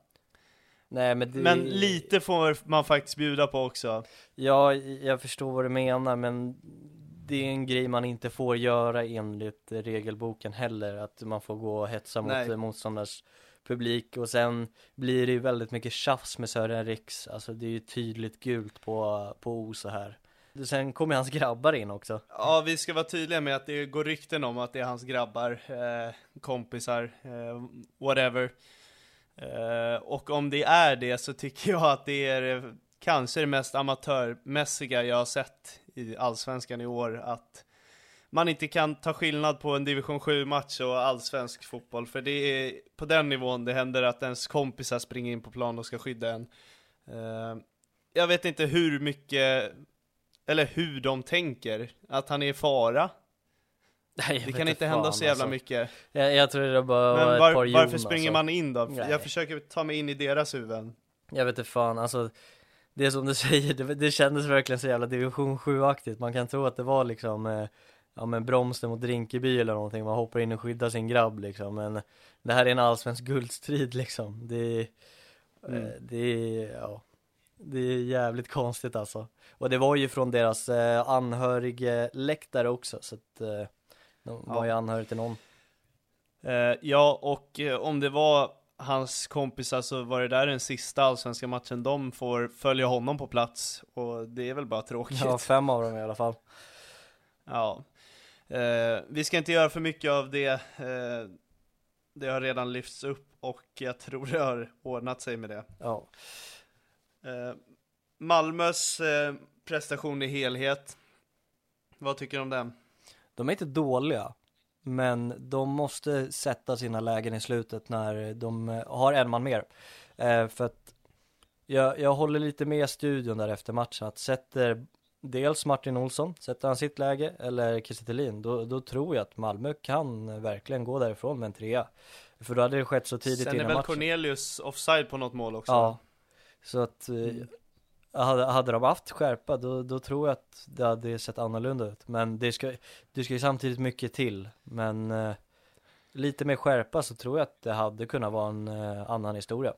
Nej, men, det... men lite får man faktiskt bjuda på också. Ja, jag förstår vad du menar, men det är en grej man inte får göra enligt regelboken heller, att man får gå och hetsa mot motståndars publik och sen blir det ju väldigt mycket tjafs med Sören Riks, alltså det är ju tydligt gult på, på O så här. Sen kommer hans grabbar in också. Ja, vi ska vara tydliga med att det går rykten om att det är hans grabbar, eh, kompisar, eh, whatever. Eh, och om det är det så tycker jag att det är kanske det mest amatörmässiga jag har sett i Allsvenskan i år, att man inte kan ta skillnad på en division 7 match och allsvensk fotboll, för det är på den nivån det händer att ens kompisar springer in på plan och ska skydda en. Uh, jag vet inte hur mycket, eller hur de tänker, att han är i fara. Nej, det kan inte fan, hända så jävla alltså. mycket. Jag, jag tror det bara Men var ett par varför jon, springer alltså. man in då? Nej. Jag försöker ta mig in i deras huvuden. Jag vet inte fan, alltså det är som du säger, det, det kändes verkligen så jävla division 7-aktigt. Man kan tro att det var liksom eh, ja men Bromsten mot Rinkeby eller någonting, man hoppar in och skyddar sin grabb liksom, men det här är en allsvensk guldstrid liksom, det är, mm. Eh, det ja, det är jävligt konstigt alltså. Och det var ju från deras eh, anhörigläktare också, så att eh, de var ju anhöriga till någon. Eh, ja, och eh, om det var hans kompisar så var det där den sista allsvenska matchen de får följa honom på plats, och det är väl bara tråkigt. Ja, fem av dem i alla fall. Ja, Eh, vi ska inte göra för mycket av det. Eh, det har redan lyfts upp och jag tror det har ordnat sig med det. Ja, Eh, Malmös eh, prestation i helhet, vad tycker du om den? de är inte dåliga, men de måste sätta sina lägen i slutet när de eh, har en man mer. Eh, för att jag, jag håller lite med studion där efter matchen att sätter dels Martin Olsson, sätter han sitt läge eller Kiese då, då tror jag att Malmö kan verkligen gå därifrån med en trea. För då hade det skett så tidigt Sen är innan väl matchen. Cornelius offside på något mål också? Ja, så att eh, hade, hade de haft skärpa då, då tror jag att det hade sett annorlunda ut. Men det ska, det ska ju samtidigt mycket till. Men eh, lite mer skärpa så tror jag att det hade kunnat vara en eh, annan historia.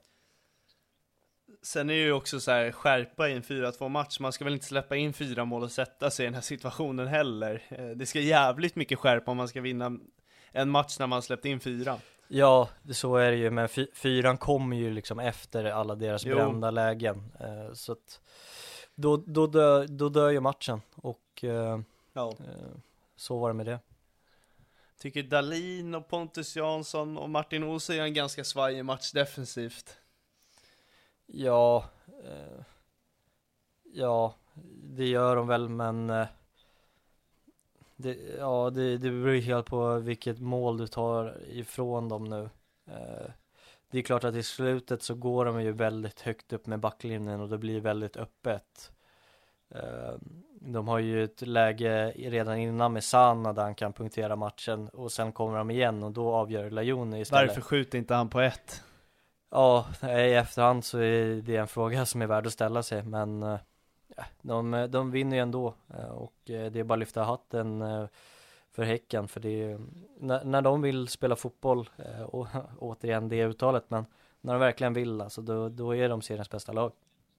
Sen är det ju också så här skärpa i en 4-2 match. Man ska väl inte släppa in fyra mål och sätta sig i den här situationen heller. Eh, det ska jävligt mycket skärpa om man ska vinna en match när man släppt in fyra. Ja, det- så är det ju. Men fy, fyran kommer ju liksom efter alla deras Jo. brända lägen. Eh, så att då, då, dör, då dör ju matchen. Och eh, Ja. eh, så var det med det. Tycker Dalin och Pontus Jansson och Martin Olsson gör en ganska svajig match defensivt. Ja, ja, det gör de väl, men det, ja, det, det beror ju helt på vilket mål du tar ifrån dem nu. Eh, det är klart att i slutet så går de ju väldigt högt upp med backlinjen och det blir väldigt öppet. Eh, de har ju ett läge redan innan med Sana där han kan punktera matchen och sen kommer de igen och då avgör Lajoni istället. Varför skjuter inte han på ett? Ja, i efterhand så är det en fråga som är värd att ställa sig men eh, de, de vinner ju ändå eh, och eh, det är bara att lyfta hatten eh, för Häcken för det är, när, när de vill spela fotboll eh, och återigen det uttalet men när de verkligen vill alltså då, då är de seriens bästa lag.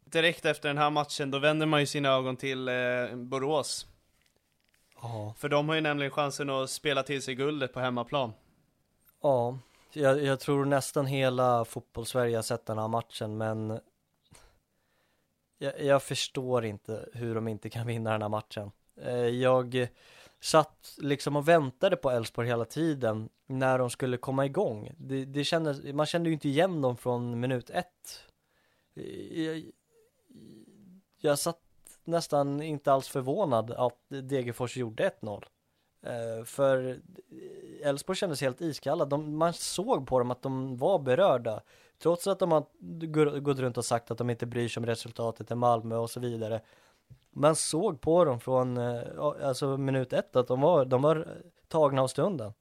Direkt efter den här matchen, då vänder man ju sina ögon till eh, Borås. Ja, För de har ju nämligen chansen att spela till sig guldet på hemmaplan. ja jag, jag tror nästan hela fotbollssverige har sett den här matchen men jag, jag förstår inte hur de inte kan vinna den här matchen. Eh, jag satt liksom och väntade på Elfsborg hela tiden när de skulle komma igång. Det, det kändes, man kände ju inte igen dem från minut ett. Eh, jag, jag satt nästan inte alls förvånad att Degerfors gjorde 1-0. Eh, för Elfsborg kändes helt iskalla. De, man såg på dem att de var berörda. Trots att de har gått runt och sagt att de inte bryr sig om resultatet i Malmö och så vidare. Man såg på dem från eh, alltså minut ett att de var, de var tagna av stunden.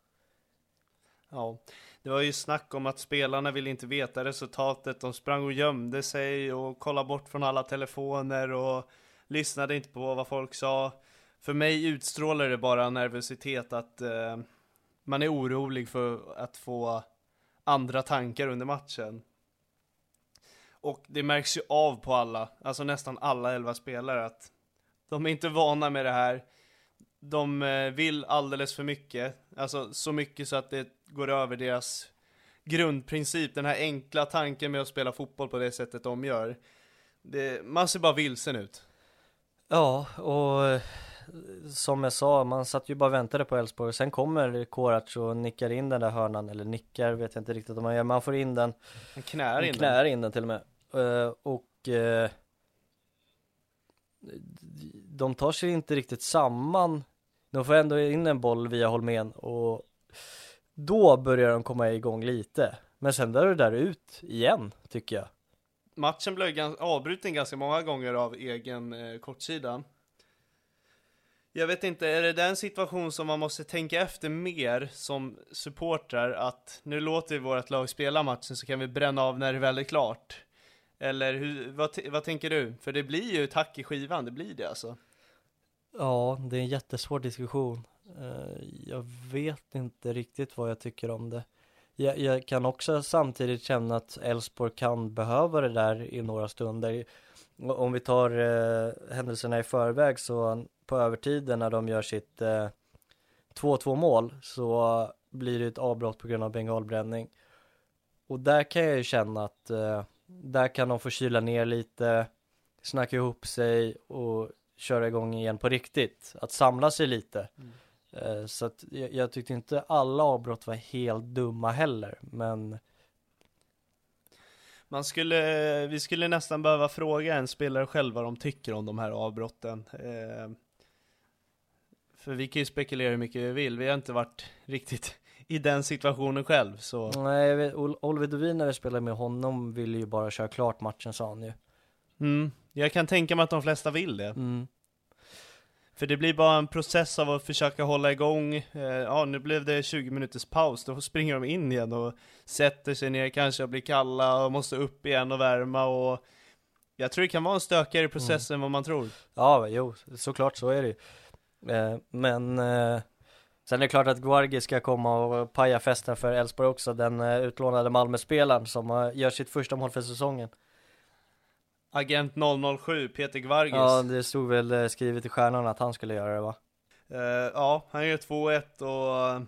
Ja, det var ju snack om att spelarna ville inte veta resultatet. De sprang och gömde sig och kollade bort från alla telefoner och lyssnade inte på vad folk sa. För mig utstrålar det bara nervositet att eh, man är orolig för att få andra tankar under matchen. Och det märks ju av på alla, alltså nästan alla elva spelare att de är inte vana med det här. De eh, vill alldeles för mycket, alltså så mycket så att det går över deras grundprincip, den här enkla tanken med att spela fotboll på det sättet de gör. Det, man ser bara vilsen ut. Ja, och eh, som jag sa, man satt ju bara och väntade på Elfsborg. Sen kommer Korac och nickar in den där hörnan, eller nickar vet jag inte riktigt om man gör, man får in den. Han knär in den. knär in den till och med. Eh, och eh, de tar sig inte riktigt samman. De får ändå in en boll via Holmén och då börjar de komma igång lite. Men sen drar det där ut igen, tycker jag. Matchen blev gans- avbruten ganska många gånger av egen eh, kortsida. Jag vet inte, är det den situation som man måste tänka efter mer som supportrar att nu låter vi vårt lag spela matchen så kan vi bränna av när det väl är klart? Eller hur, vad, vad tänker du? För det blir ju ett hack i skivan, det blir det alltså. Ja, det är en jättesvår diskussion. Eh, jag vet inte riktigt vad jag tycker om det. Jag, jag kan också samtidigt känna att Elfsborg kan behöva det där i några stunder. Om vi tar eh, händelserna i förväg så på övertiden när de gör sitt eh, 2-2 mål så blir det ett avbrott på grund av bengalbränning. Och där kan jag ju känna att eh, där kan de få kyla ner lite, snacka ihop sig och köra igång igen på riktigt. Att samla sig lite. Eh, Så att jag, jag tyckte inte alla avbrott var helt dumma heller. Men Man skulle, vi skulle nästan behöva fråga en spelare själv vad de tycker om de här avbrotten. Eh, för vi kan ju spekulera hur mycket vi vill, vi har inte varit riktigt i den situationen själv så Nej, vet, Ol- Oliver Dovin när vi spelade med honom ville ju bara köra klart matchen sa han ju. mm, Jag kan tänka mig att de flesta vill det. Mm. För det blir bara en process av att försöka hålla igång, eh, ja nu blev det 20 minuters paus, då springer de in igen och sätter sig ner kanske och blir kalla och måste upp igen och värma och Jag tror det kan vara en stökigare process än vad man tror. Ja, jo, såklart så är det ju. Eh, men eh, sen är det klart att Guargi ska komma och paja festen för Elfsborg också, den eh, utlånade Malmöspelaren som eh, gör sitt första mål för säsongen. Agent 007, Peter Gvargis. Ja, det stod väl eh, skrivet i stjärnorna att han skulle göra det va? Eh, ja, han gör 2-1 och eh,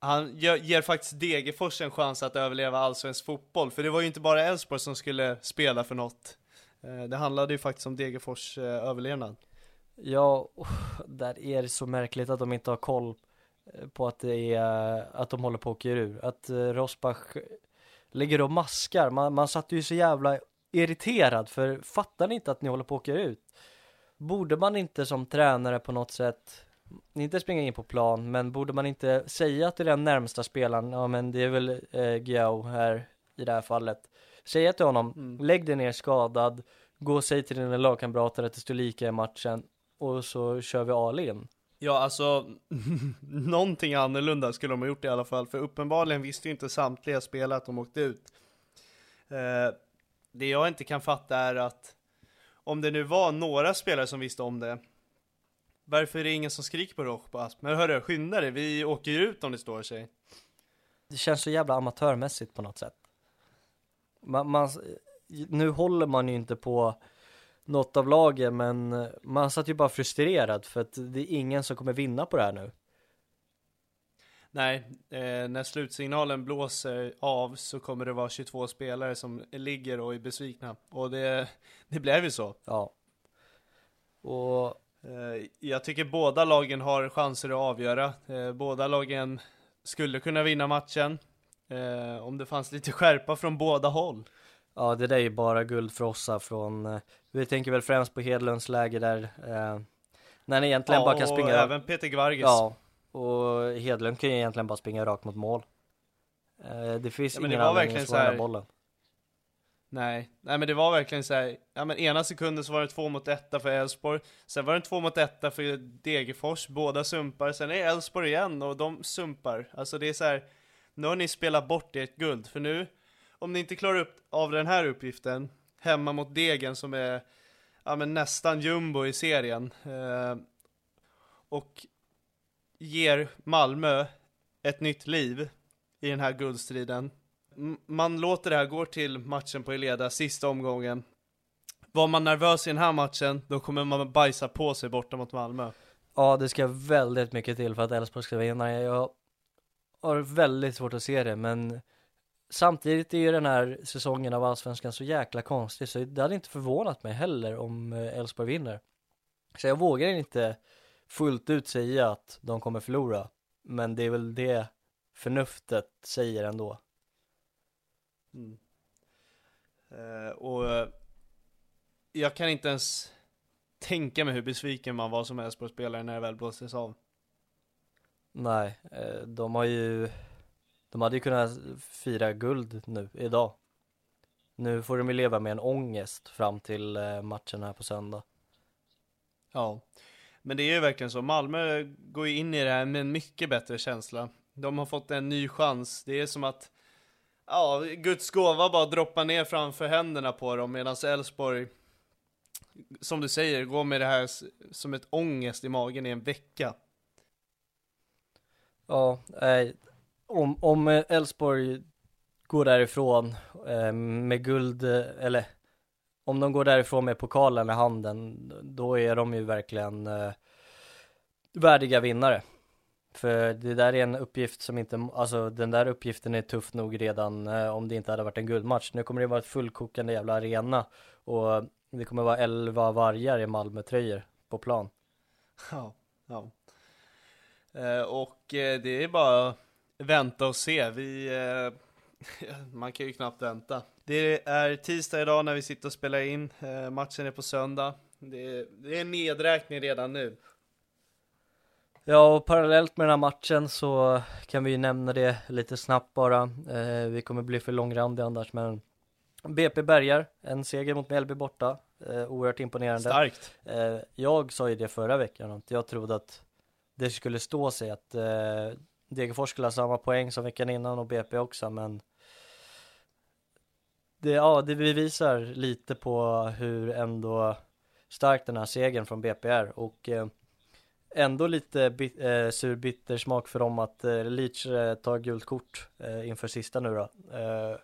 han gör, ger faktiskt Degerfors en chans att överleva allsvensk fotboll, för det var ju inte bara Elfsborg som skulle spela för något. Eh, det handlade ju faktiskt om Degerfors överlevnad. Ja, där är det så märkligt att de inte har koll eh, på att det är, att de håller på att åka ur. Att eh, Rosbach ligger och maskar. Man, man satt ju så jävla irriterad för fattar ni inte att ni håller på att åka ut? Borde man inte som tränare på något sätt inte springa in på plan, men borde man inte säga till den närmsta spelaren, ja men det är väl eh, Giao här i det här fallet. Säga till honom, Mm. lägg dig ner skadad, gå och säg till dina lagkamrater att det står lika i matchen och så kör vi all in. Ja, alltså, någonting annorlunda skulle de ha gjort i alla fall, för uppenbarligen visste ju inte samtliga spelare att de åkte ut. Eh, det jag inte kan fatta är att om det nu var några spelare som visste om det, varför är det ingen som skriker på Roch på Asp? Men hörru, skynda dig, vi åker ju ut om det står sig. Det känns så jävla amatörmässigt på något sätt. Man, man, nu håller man ju inte på något av lagen, men man satt ju bara frustrerad för att det är ingen som kommer vinna på det här nu. Nej, eh, när slutsignalen blåser av så kommer det vara 22 spelare som ligger och är besvikna. Och det, det blev ju så. Ja. Och Eh, Jag tycker båda lagen har chanser att avgöra. Eh, Båda lagen skulle kunna vinna matchen. eh, Om det fanns lite skärpa från båda håll. Ja, det där är ju bara guld för oss här från, eh, vi tänker väl främst på Hedlunds läge där, eh, när ni egentligen bara kan springa även Peter Gvargis. Ja, och Hedlund kan ju egentligen bara springa rakt mot mål. Eh, det finns Ja, men det ingen var anledning att här bollen. Nej, nej men det var verkligen så här. Ja men ena sekunden så var det två mot etta för Elfsborg. Sen var det två mot etta för Degerfors. Båda sumpar. Sen är det Elfsborg igen och de sumpar. Alltså det är så här. Nu har ni spelat bort ert guld. För nu, om ni inte klarar upp av den här uppgiften. Hemma mot Degen som är ja, men nästan jumbo i serien. Eh, och ger Malmö ett nytt liv i den här guldstriden. M- Man låter det här gå till matchen på Eleda, sista omgången. Var man nervös i den här matchen, då kommer man bajsa på sig borta mot Malmö. Ja, det ska väldigt mycket till för att Elfsborg ska vinna. Jag har väldigt svårt att se det, men samtidigt är ju den här säsongen av Allsvenskan så jäkla konstig, så det hade inte förvånat mig heller om eh, Elfsborg vinner. Så jag vågar inte fullt ut säga att de kommer förlora, men det är väl det förnuftet säger ändå. Mm. Eh, och eh, jag kan inte ens tänka mig hur besviken man var som Elfsborgsspelare när det väl blåstes av. Nej, eh, de har ju, de hade ju kunnat fira guld nu, idag. Nu får de ju leva med en ångest fram till eh, matchen här på söndag. Ja, men det är ju verkligen så. Malmö går ju in i det här med en mycket bättre känsla. De har fått en ny chans. Det är som att, ja, Guds gåva bara droppar ner framför händerna på dem medan Elfsborg, som du säger, går med det här som ett ångest i magen i en vecka. Ja, eh, om, om eh, Elfsborg går därifrån eh, med guld, eh, eller om de går därifrån med pokalen i handen, då är de ju verkligen eh, värdiga vinnare. För det där är en uppgift som inte, alltså den där uppgiften är tuff nog redan eh, om det inte hade varit en guldmatch. Nu kommer det vara ett fullkokande jävla arena och det kommer vara 11 vargar i Malmö-tröjor på plan. Ja, ja. Eh, och eh, det är bara vänta och se. Vi, eh, Man kan ju knappt vänta. Det är tisdag idag när vi sitter och spelar in. Eh, matchen är på söndag. Det är, det är en nedräkning redan nu. Ja, och parallellt med den här matchen så kan vi ju nämna det lite snabbt bara. Eh, vi kommer bli för långrandiga annars, men BP Bergar, en seger mot Mjällby borta. Eh, oerhört imponerande. Starkt. Eh, jag sa ju det förra veckan att jag trodde att det skulle stå sig att Degerfors skulle ha samma poäng som veckan innan och BP också, men det, ja, det bevisar lite på hur ändå stark den här segern från BP är och eh, ändå lite bit, eh, sur bitter smak för dem att eh, Leach eh, tar gult kort eh, inför sista nu då. Eh,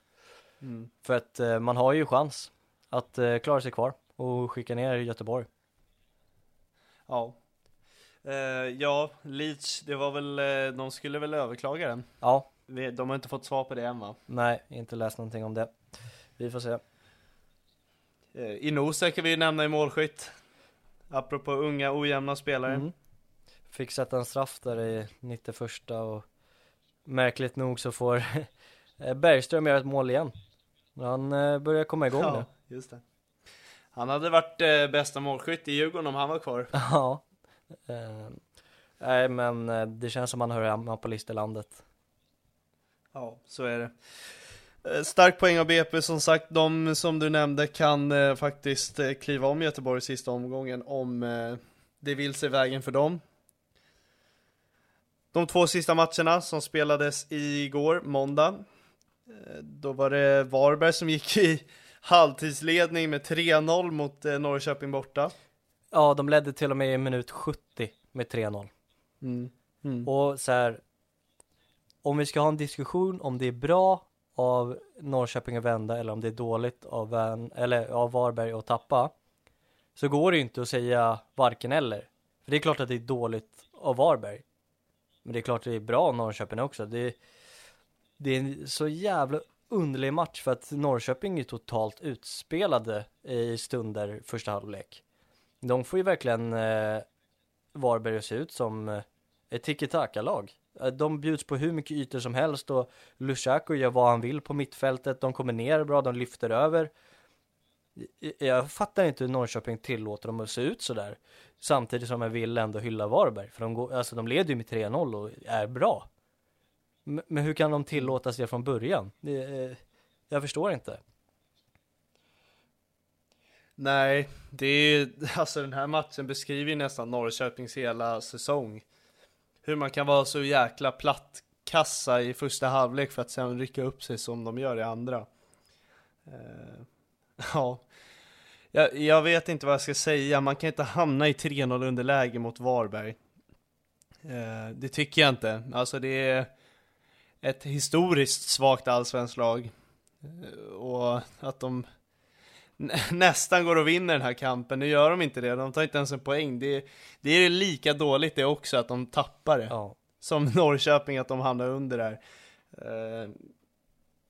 Mm. för att eh, man har ju chans att klara sig kvar och skicka ner Göteborg. Ja. Eh, ja, Leach, det var väl, eh, de skulle väl överklaga den. Ja, De har inte fått svar på det än va? nej, inte läst någonting om det. Vi får se. Eh, Inosa kan vi ju nämna i målskytt. Apropå unga ojämna spelare. Mm. Fick sätta en straff där i 91 och märkligt nog så får Bergström göra ett mål igen. Han börjar komma igång nu. Ja, just det. Han hade varit eh, bästa målskytt i Djurgården om han var kvar. Ja. Eh, nej men eh, det känns som man hör hemma på listelandet. Ja, så är det. Eh, stark poäng av BP som sagt, de som du nämnde kan eh, faktiskt kliva om Göteborg i sista omgången om eh, det vill sig vägen för dem. De två sista matcherna som spelades igår, måndag, eh, då var det Varberg som gick i halvtidsledning med 3-0 mot Norrköping borta. Ja, de ledde till och med i minut 70 med 3-0. Mm. Mm. Och så här, om vi ska ha en diskussion om det är bra av Norrköping att vända eller om det är dåligt av, Vän, eller av Varberg att tappa så går det ju inte att säga varken eller. För det är klart att det är dåligt av Varberg. Men det är klart att det är bra av Norrköping också. Det, det är en så jävla underlig match för att Norrköping är totalt utspelade i stunder första halvlek. De får ju verkligen eh, Varberg att se ut som eh, ett tiki-taka-lag. Eh, de bjuds på hur mycket ytor som helst och Lushaku gör vad han vill på mittfältet. De kommer ner bra, de lyfter över. Jag fattar inte hur Norrköping tillåter dem att se ut sådär. Samtidigt som jag vill ändå hylla Varberg. För de, går, alltså de leder ju med 3-0 och är bra. Men, hur kan de tillåtas det från början? Det, eh, jag förstår inte. Nej, det är alltså den här matchen beskriver ju nästan Norrköpings hela säsong. Hur man kan vara så jäkla platt kassa i första halvlek för att sen rycka upp sig som de gör i andra. Uh, ja, jag, jag vet inte vad jag ska säga. Man kan inte hamna i 3-0 underläge mot Varberg. Uh, det tycker jag inte. Alltså det är ett historiskt svagt allsvenskt lag. Uh, och att de nästan går och vinner den här kampen. Nu gör de inte det, de tar inte ens en poäng. Det, det är lika dåligt det också att de tappar det. Ja. Som Norrköping att de hamnar under där.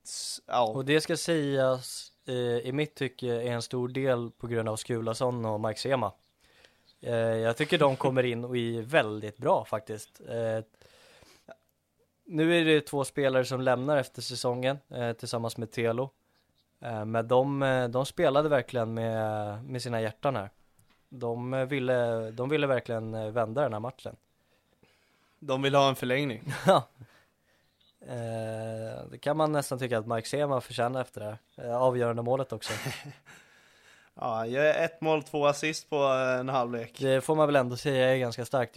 S- ja. Och det ska sägas eh, i mitt tycke är en stor del på grund av Skulason och Mike Sema. Eh, jag tycker de kommer in och är väldigt bra faktiskt. Nu är det två spelare som lämnar efter säsongen tillsammans med Telo. Eh, men de, eh, de spelade verkligen med, med sina hjärtan här. De eh, ville, de ville verkligen vända den här matchen. De vill ha en förlängning. Ja. Eh, det kan man nästan tycka att Mike Sema förtjänar efter det här. Eh, avgörande målet också. Ja, jag är ett mål, två assist på en halvlek. Det får man väl ändå säga är ganska starkt.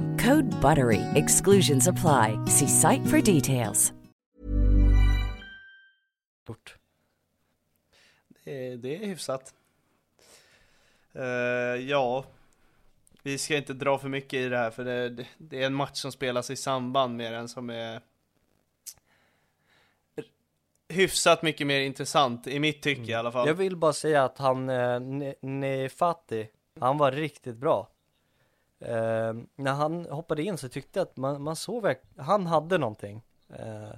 Code BUTTERY. Exclusions apply. See site for details. Det, det är hyfsat. Eh, ja, vi ska inte dra för mycket i det här för det, det, är en match som spelas i samband med den som är hyfsat mycket mer intressant i mitt tycke i alla fall. Jag vill bara säga att han, eh, Ne- Nefati, han var riktigt bra. Eh, när han hoppade in så tyckte jag att man, man såg verkligen, han hade någonting. Eh,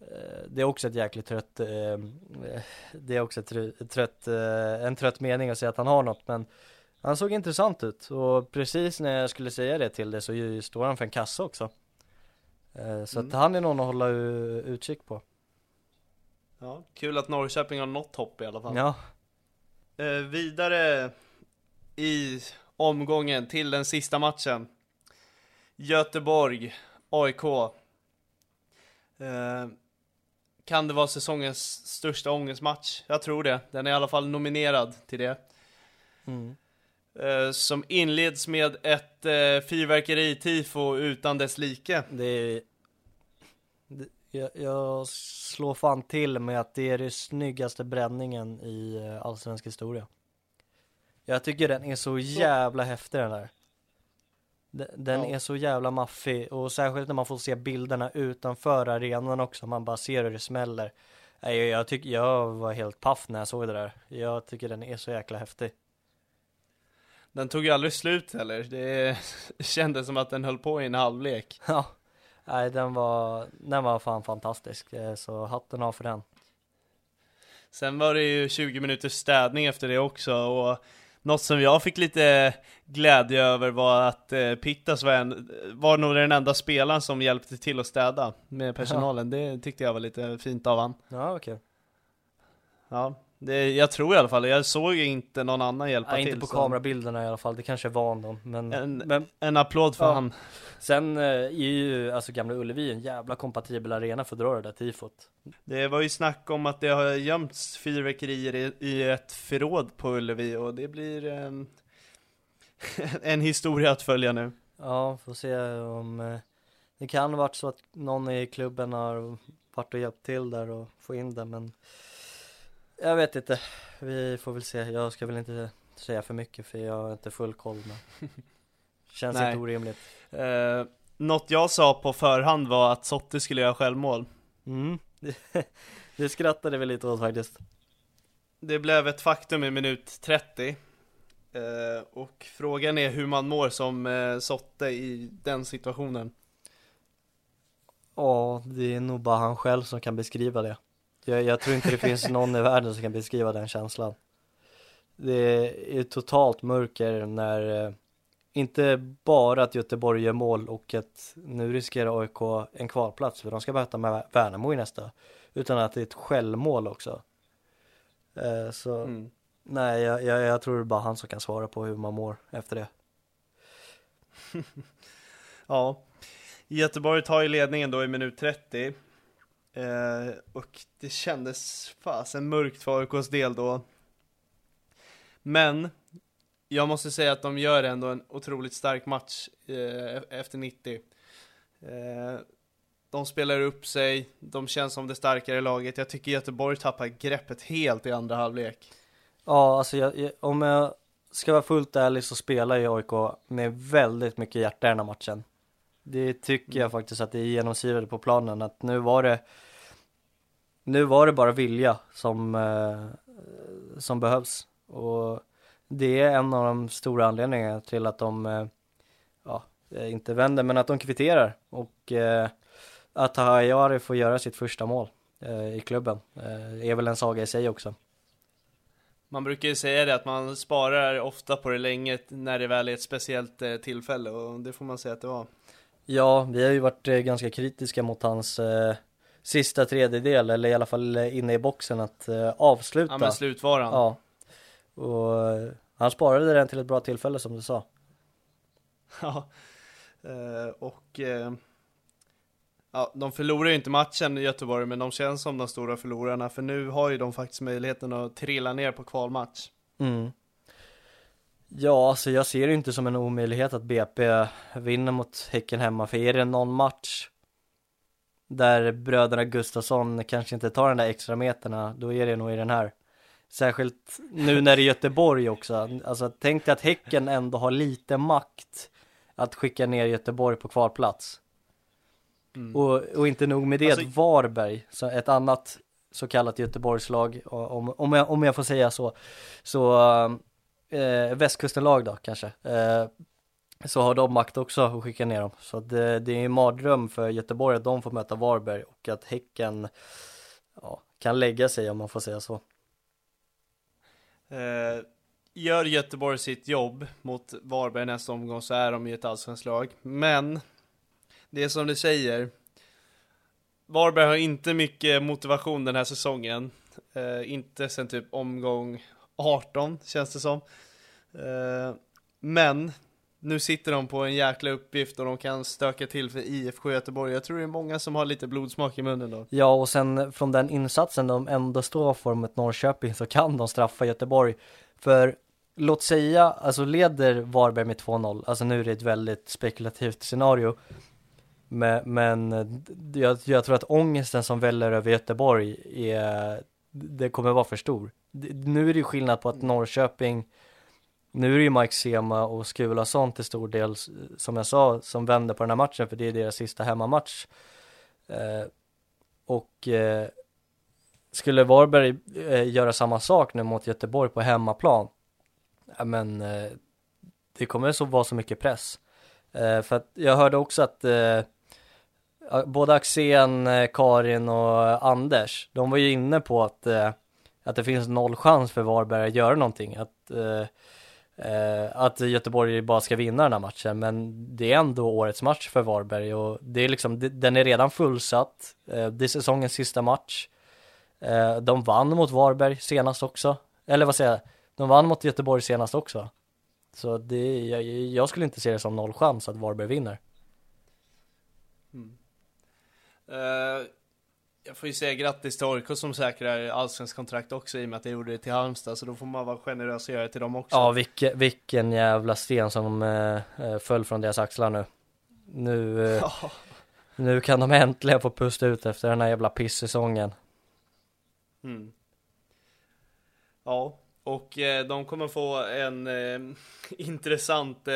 eh, det är också ett jäkligt trött, eh, det är också ett tr- trött, eh, en trött mening att säga att han har något, men han såg intressant ut och precis när jag skulle säga det till det så står han för en kassa också. Eh, så att Mm. han är någon att hålla utkik på. Ja, kul att Norrköping har något hopp i alla fall. Ja, Eh, vidare i omgången till den sista matchen. Göteborg, AIK. Eh, kan det vara säsongens största ångestmatch? Jag tror det. Den är i alla fall nominerad till det. mm. Eh, som inleds med ett eh, fyrverkeri-tifo utan dess like. Det är det, jag, jag slår fan till med att det är den snyggaste bränningen i eh, allsvensk historia. Jag tycker den är så jävla häftig den där. Den, Ja. är så jävla maffig och särskilt när man får se bilderna utanför arenan också, man bara ser hur det smäller. Jag, jag, tycker, jag var helt paff när jag såg det där. Jag tycker den är så jäkla häftig. Den tog ju aldrig slut heller. Det kändes som att den höll på i en halvlek. Ja, nej den var, den var fan fantastisk. Så hatten av för den. Sen var det ju 20 minuters städning efter det också och något som jag fick lite glädje över var att eh, Pittas var, en, var nog den enda spelaren som hjälpte till att städa med personalen. Det tyckte jag var lite fint av han. Ja, okej. Ja, det, jag tror i alla fall, jag såg inte någon annan hjälpa Ja, till. inte på så kamerabilderna i alla fall, det kanske är van då. Men, En- men En applåd för Ja. han. sen eh, är ju alltså Gamla Ullevi en jävla kompatibel arena för att dra det där tifot. Det var ju snack om att det har gömts fyrverkerier i, i ett förråd på Ullevi och det blir en, en historia att följa nu. Ja, får se om eh, det kan ha varit så att någon i klubben har varit och hjälpt till där och få in det men jag vet inte. Vi får väl se. Jag ska väl inte säga för mycket för jag har inte full koll men känns Nej. inte orimligt. Eh, något jag sa på förhand var att Sotte skulle göra självmål. Mm. Det skrattade vi lite åt faktiskt. Det blev ett faktum i minut 30. Eh, och frågan är hur man mår som eh, Sotte i den situationen. Ja, det är nog bara han själv som kan beskriva det. Jag, jag tror inte det finns någon i världen som kan beskriva den känslan. Det är totalt mörker när, eh, inte bara att Göteborg gör mål och att nu riskerar AIK en kvalplats för de ska möta med Värnamo i nästa. Utan att det är ett självmål också. Eh, Så Mm. nej, jag, jag, jag tror det är bara han som kan svara på hur man mår efter det. Ja, Göteborg tar ju ledningen då i minut 30. Eh, och det kändes fasen mörkt för AIKs del då. Men, jag måste säga att de gör ändå en otroligt stark match eh, efter 90. Eh, de spelar upp sig, de känns som det starkare laget. Jag tycker Göteborg tappar greppet helt i andra halvlek. Ja, alltså jag, jag, om jag ska vara fullt ärlig så spelar ju AIK med väldigt mycket hjärta i den här matchen. Det tycker jag faktiskt att det genomsyrade på planen att nu var det nu var det bara vilja som, eh, som behövs och det är en av de stora anledningarna till att de eh, ja, inte vänder men att de kvitterar och eh, att Hayari får göra sitt första mål i klubben eh, är väl en saga i sig också. Man brukar ju säga det att man sparar ofta på det länge när det väl är ett speciellt tillfälle och det får man säga att det var. Ja, vi har ju varit ganska kritiska mot hans sista tredjedel eller i alla fall inne i boxen att eh, avsluta. Ja men slutvaran. Ja. Och eh, han sparade den till ett bra tillfälle som du sa. Ja. Eh, och ja, de förlorar ju inte matchen i Göteborg men de känns som de stora förlorarna för nu har ju de faktiskt möjligheten att trilla ner på kvalmatch. Mm. Ja, alltså jag ser det inte som en omöjlighet att BP vinner mot Häcken hemma, för är det någon match där bröderna Gustafsson kanske inte tar den där extra meterna, då är det nog i den här. Särskilt nu när det är Göteborg också. Alltså tänk dig att Häcken ändå har lite makt att skicka ner Göteborg på kvalplats. Mm. Och, och inte nog med det, Alltså- Varberg, så ett annat så kallat Göteborgslag, om, om, jag, om jag får säga så, så eh, västkustenlag då kanske, eh, så har de makt också att skicka ner dem. Så det, det är en mardröm för Göteborg att de får möta Varberg och att Häcken ja, kan lägga sig om man får säga så. Eh, gör Göteborg sitt jobb mot Varberg nästa omgång så är de ju ett allsvenskt lag. Men det är som du säger. Varberg har inte mycket motivation den här säsongen. Eh, inte sen typ omgång 18 känns det som. Eh, men nu sitter de på en jäkla uppgift och de kan stöka till för IFK Göteborg. Jag tror det är många som har lite blodsmak i munnen då. Ja, och sen från den insatsen de ändå står för mot Norrköping så kan de straffa Göteborg. För låt säga, alltså leder Varberg med 2-0, alltså nu är det ett väldigt spekulativt scenario. Men, men jag, jag tror att ångesten som väller över Göteborg är, det kommer vara för stor. Nu är det ju skillnad på att Norrköping, nu är det ju Mike Sema och Skulason till stor del, som jag sa, som vänder på den här matchen, för det är deras sista hemmamatch. Eh, och eh, skulle Varberg eh, göra samma sak nu mot Göteborg på hemmaplan, ja men eh, det kommer så vara så mycket press. Eh, för att jag hörde också att eh, både Axén, eh, Karin och eh, Anders, de var ju inne på att, eh, att det finns noll chans för Varberg att göra någonting. Att, eh, Eh, att Göteborg bara ska vinna den här matchen, men det är ändå årets match för Varberg och det är liksom, den är redan fullsatt. Eh, det är säsongens sista match. Eh, de vann mot Varberg senast också. Eller vad säger jag? De vann mot Göteborg senast också. Så det, jag, jag skulle inte se det som noll chans att Varberg vinner. Mm. Eh, jag får ju säga grattis till AIK som säkrar allsvensk kontrakt också i och med att jag gjorde det till Halmstad så då får man vara generös och göra det till dem också. Ja, vilken, vilken jävla sten som eh, eh, föll från deras axlar nu. Nu, eh, Ja. nu kan de äntligen få pusta ut efter den här jävla pissäsongen. Mm. Ja, och eh, de kommer få en eh, intressant, eh,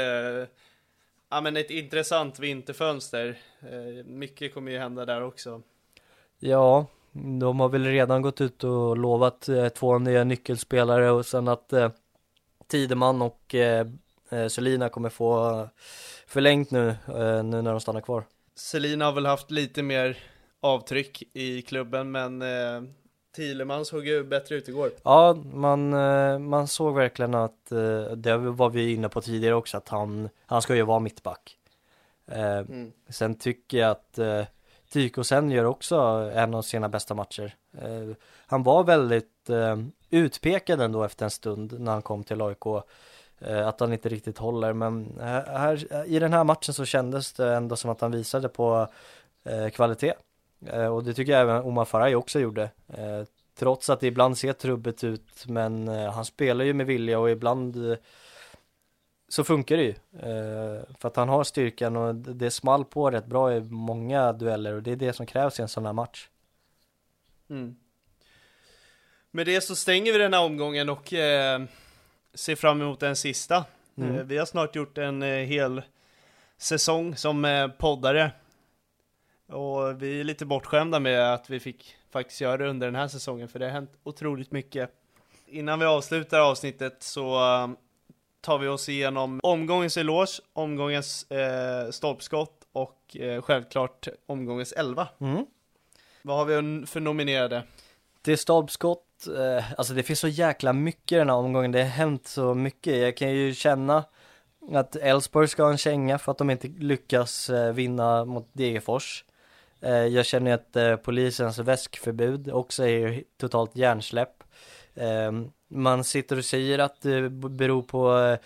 ja men ett intressant vinterfönster. Eh, mycket kommer ju hända där också. Ja, de har väl redan gått ut och lovat eh, två nya nyckelspelare och sen att eh, Tideman och eh, eh, Selina kommer få förlängt nu, eh, nu när de stannar kvar. Selina har väl haft lite mer avtryck i klubben men eh, Thielemann såg ju bättre ut igår. Ja, man, eh, man såg verkligen att, eh, det var vi inne på tidigare också, att han, han ska ju vara mittback. Mm. Sen tycker jag att Tyko sen gör också en av sina bästa matcher. Eh, han var väldigt eh, utpekad ändå efter en stund när han kom till AIK. Eh, att han inte riktigt håller, men eh, här, eh, i den här matchen så kändes det ändå som att han visade på eh, kvalitet. Och det tycker jag även Omar Faraj också gjorde. Trots att det ibland ser trubbigt ut, men han spelar ju med vilja och ibland så funkar det ju. Eh, för att han har styrkan och det small på rätt bra i många dueller och det är det som krävs i en sån här match. Mm. Med det så stänger vi den här omgången och eh, se fram emot den sista. Mm. Eh, Vi har snart gjort en eh, hel säsong som poddare. Och vi är lite bortskämda med att vi fick faktiskt göra det under den här säsongen, för det har hänt otroligt mycket. Innan vi avslutar avsnittet så tar vi oss igenom omgångens eloge, omgångens eh, stolpskott och eh, självklart omgångens 11. Mm. Vad har vi för nominerade? Det är stolpskott, eh, alltså det finns så jäkla mycket i den här omgången, det har hänt så mycket. Jag kan ju känna att Elfsborg ska ha en känga för att de inte lyckas eh, vinna mot Degerfors. Eh, jag känner att eh, polisens väskförbud också är totalt hjärnsläpp. Eh, man sitter och säger att det beror på eh,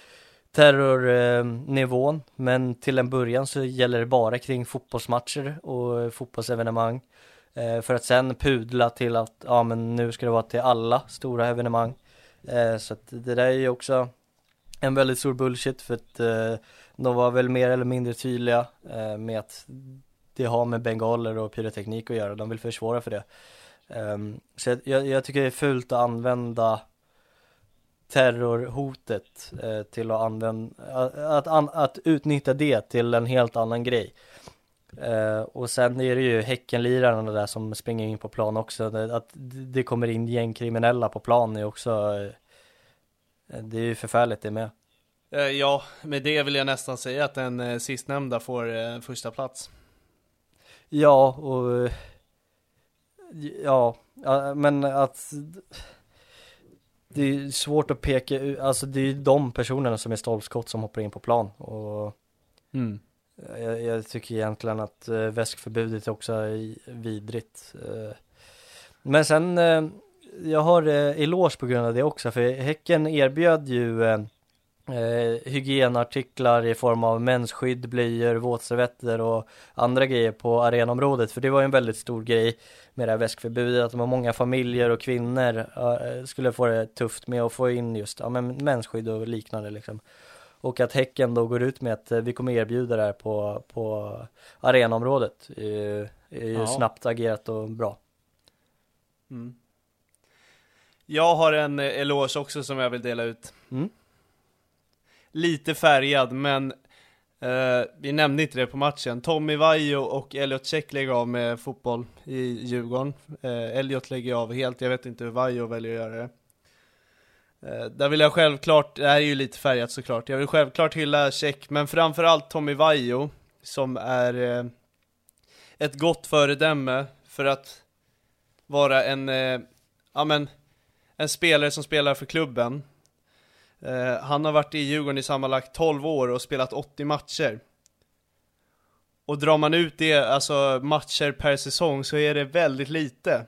terrornivån, eh, men till en början så gäller det bara kring fotbollsmatcher och eh, fotbollsevenemang. Eh, för att sen pudla till att, ja men nu ska det vara till alla stora evenemang. Eh, så att det där är ju också en väldigt stor bullshit för att eh, de var väl mer eller mindre tydliga eh, med att det har med bengaler och pyroteknik att göra, de vill försvåra för det. Ehm, så jag- jag, tycker det är fult att använda terrorhotet eh, till att använda, att, an, att utnyttja det till en helt annan grej. Eh, och sen är det ju Häckenlirarna där som springer in på plan också. Att det kommer in gängkriminella på plan är också eh, Det är ju förfärligt det med. Eh, ja, med det vill jag nästan säga att den eh, sistnämnda får eh, första plats. Ja och Ja, men att Det är svårt att peka ut, alltså det är ju de personerna som är stolpskott som hoppar in på plan och Jag, jag tycker egentligen att eh, väskförbudet också är vidrigt. Eh, men sen, eh, jag har eh, eloge på grund av det också, för Häcken erbjöd ju eh, hygienartiklar i form av mensskydd, blöjor, våtservetter och andra grejer på arenområdet. För det var ju en väldigt stor grej med det här väskförbudet, att det var många familjer och kvinnor eh, skulle få det tufft med att få in just ja, men mensskydd och liknande liksom. Och att Häcken då går ut med att eh, vi kommer erbjuda det här på, på arenaområdet är ju, är ju Ja. snabbt agerat och bra. Mm. Jag har en eh, eloge också som jag vill dela ut. Mm. Lite färgad, men eh, vi nämnde inte det på matchen. Tommy Vaiho och Elliot Check lägger av med fotboll i Djurgården. Eh, Elliot lägger av helt, jag vet inte hur Vaiho väljer att göra det. Eh, där vill jag självklart, det här är ju lite färgat såklart, jag vill självklart hylla Check, men framförallt Tommy Vaiho, som är eh, ett gott föredöme för att vara en, eh, ja men, en spelare som spelar för klubben. Eh, han har varit i Djurgården i sammanlagt 12 år och spelat 80 matcher. Och drar man ut det, alltså matcher per säsong, så är det väldigt lite.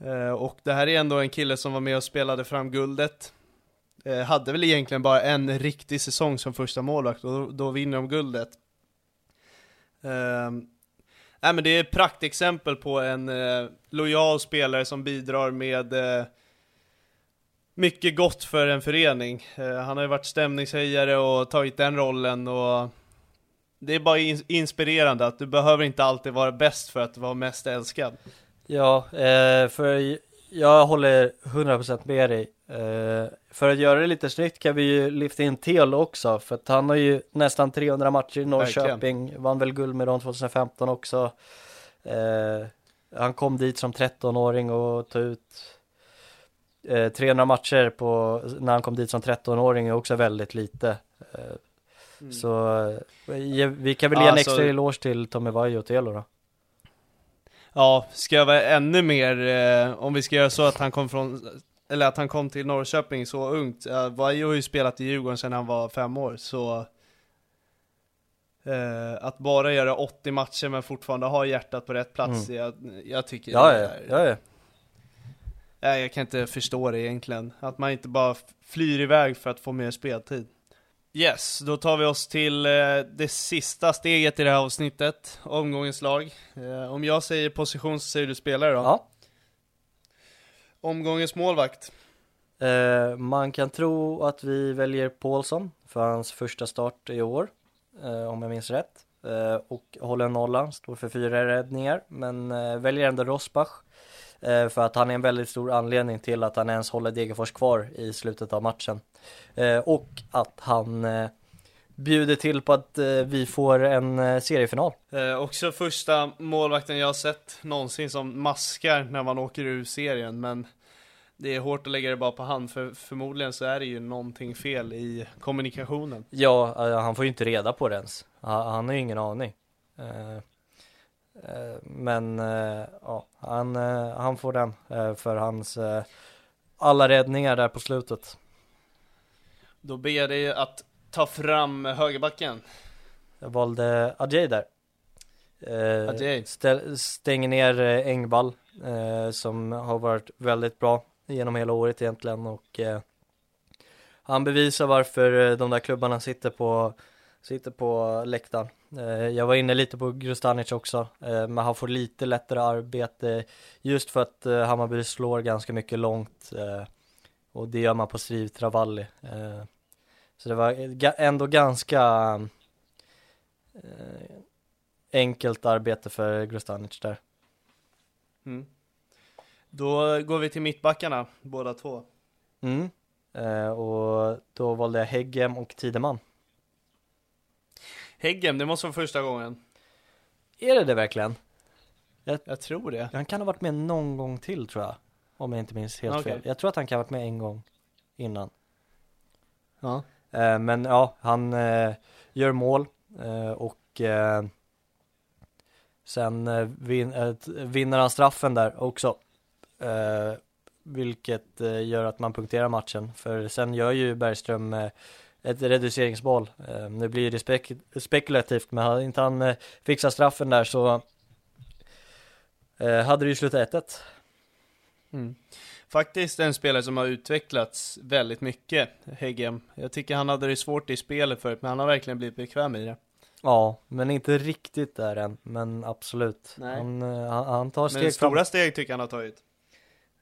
Eh, och det här är ändå en kille som var med och spelade fram guldet. Eh, hade väl egentligen bara en riktig säsong som första målvakt och då, då vinner de guldet. Ehm, nej men det är ett praktexempel på en eh, lojal spelare som bidrar med eh, mycket gott för en förening. Eh, han har ju varit stämningshöjare och tagit den rollen och det är bara in- inspirerande att du behöver inte alltid vara bäst för att vara mest älskad. Ja, eh, för jag håller 100% med dig. Eh, för att göra det lite snyggt kan vi ju lyfta in Theo också, för att han har ju nästan 300 matcher i Norrköping, vann väl guld med dem 2015 också. Han kom dit som 13-åring och tog ut eh, 300 matcher på, när han kom dit som 13-åring är också väldigt lite. Eh, Så eh, vi kan väl ge en Alltså- extra eloge till Tommy Vaiho och Telo då. Ja, ska jag vara ännu mer, eh, om vi ska göra så att han kom från, eller att han kom till Norrköping så ungt. Uh, Vaiho har ju spelat i Djurgården sedan han var fem år, så eh, att bara göra 80 matcher men fortfarande ha hjärtat på rätt plats, jag, jag tycker Ja, det ja, är- ja, ja. Nej, jag kan inte förstå det egentligen. Att man inte bara flyr iväg för att få mer speltid. Yes, då tar vi oss till eh, det sista steget i det här avsnittet, omgångens lag. Eh, om jag säger position så säger du spelare då? ja. Omgångens målvakt. Eh, man kan tro att vi väljer Paulsson för hans första start i år, eh, om jag minns rätt. Eh, och håller nollan, står för fyra räddningar, men väljer ändå Rosbach. Eh, för att han är en väldigt stor anledning till att han ens håller Degerfors kvar i slutet av matchen. Eh, och att han eh, bjuder till på att vi får en seriefinal. Eh, också första målvakten jag har sett någonsin som maskar när man åker ur serien, men det är hårt att lägga det bara på hand, för förmodligen så är det ju någonting fel i kommunikationen. Ja, han får ju inte reda på det ens. Han har ju ingen aning. Eh, men eh, ja, han, eh, han får den för hans alla räddningar där på slutet. Då ber jag dig att ta fram högerbacken. Jag valde Ajay där. Eh, Ajay. stänger ner Engvall eh, som har varit väldigt bra genom hela året egentligen och eh, han bevisar varför de där klubbarna sitter på sitter på läktaren. Eh, jag var inne lite på Grustanic också, eh, men han får lite lättare arbete just för att eh, Hammarby slår ganska mycket långt och det gör man på Striv Travalli. Så det var ändå ganska enkelt arbete för Grustanic där. Mm. Då går vi till mittbackarna, båda två. Mm. och då valde jag Heggem och Tideman. Häggen, det måste vara första gången. Är det det verkligen? Jag, jag tror det. Han kan ha varit med någon gång till tror jag. Om jag inte minns helt okay. fel. Jag tror att han kan ha varit med en gång innan. Ja. Eh, men ja, han eh, gör mål eh, och eh, sen eh, vin, eh, vinner han straffen där också. vilket gör att man punkterar matchen. För sen gör ju Bergström ett reduceringsmål. Eh, nu blir det spek spekulativt, men hade inte han eh, fixat straffen där så eh, hade det ju slutat 1-1. Mm. Faktiskt en spelare som har utvecklats väldigt mycket, Heggem. Jag tycker han hade det svårt i spelet förut, men han har verkligen blivit bekväm i det. Ja, men inte riktigt där än, men absolut. Han, han, han, tar steg Men stora fram. steg tycker jag han har tagit.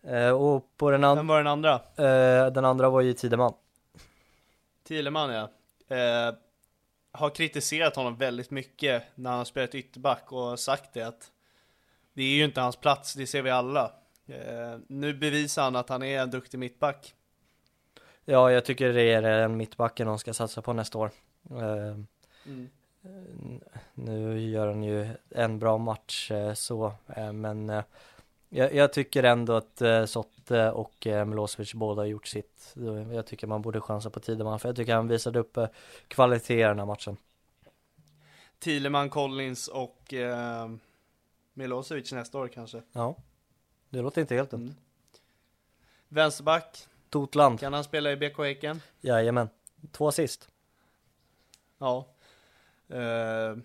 Eh, och på den andra... Vem var den andra? Eh, den andra var ju Tideman. Thielemann ja. Eh, har kritiserat honom väldigt mycket när han har spelat ytterback och sagt det att det är ju inte hans plats, det ser vi alla. Eh, nu bevisar han att han är en duktig mittback. Ja, jag tycker det är en mittbacken de ska satsa på nästa år. Eh, mm. Nu gör han ju en bra match eh, så, eh, men eh, jag, jag, tycker ändå att eh, Sotte och eh, Milosevic båda har gjort sitt. Jag tycker man borde chansa på Tideman för jag tycker han visade upp eh, kvalitet i den här matchen. Tileman, Collins och eh, Milosevic nästa år kanske. Ja, det låter inte helt dumt. Mm. Vänsterback. Totland. Kan han spela i BK Häcken? Jajamän. Två assist. Ja. Eh,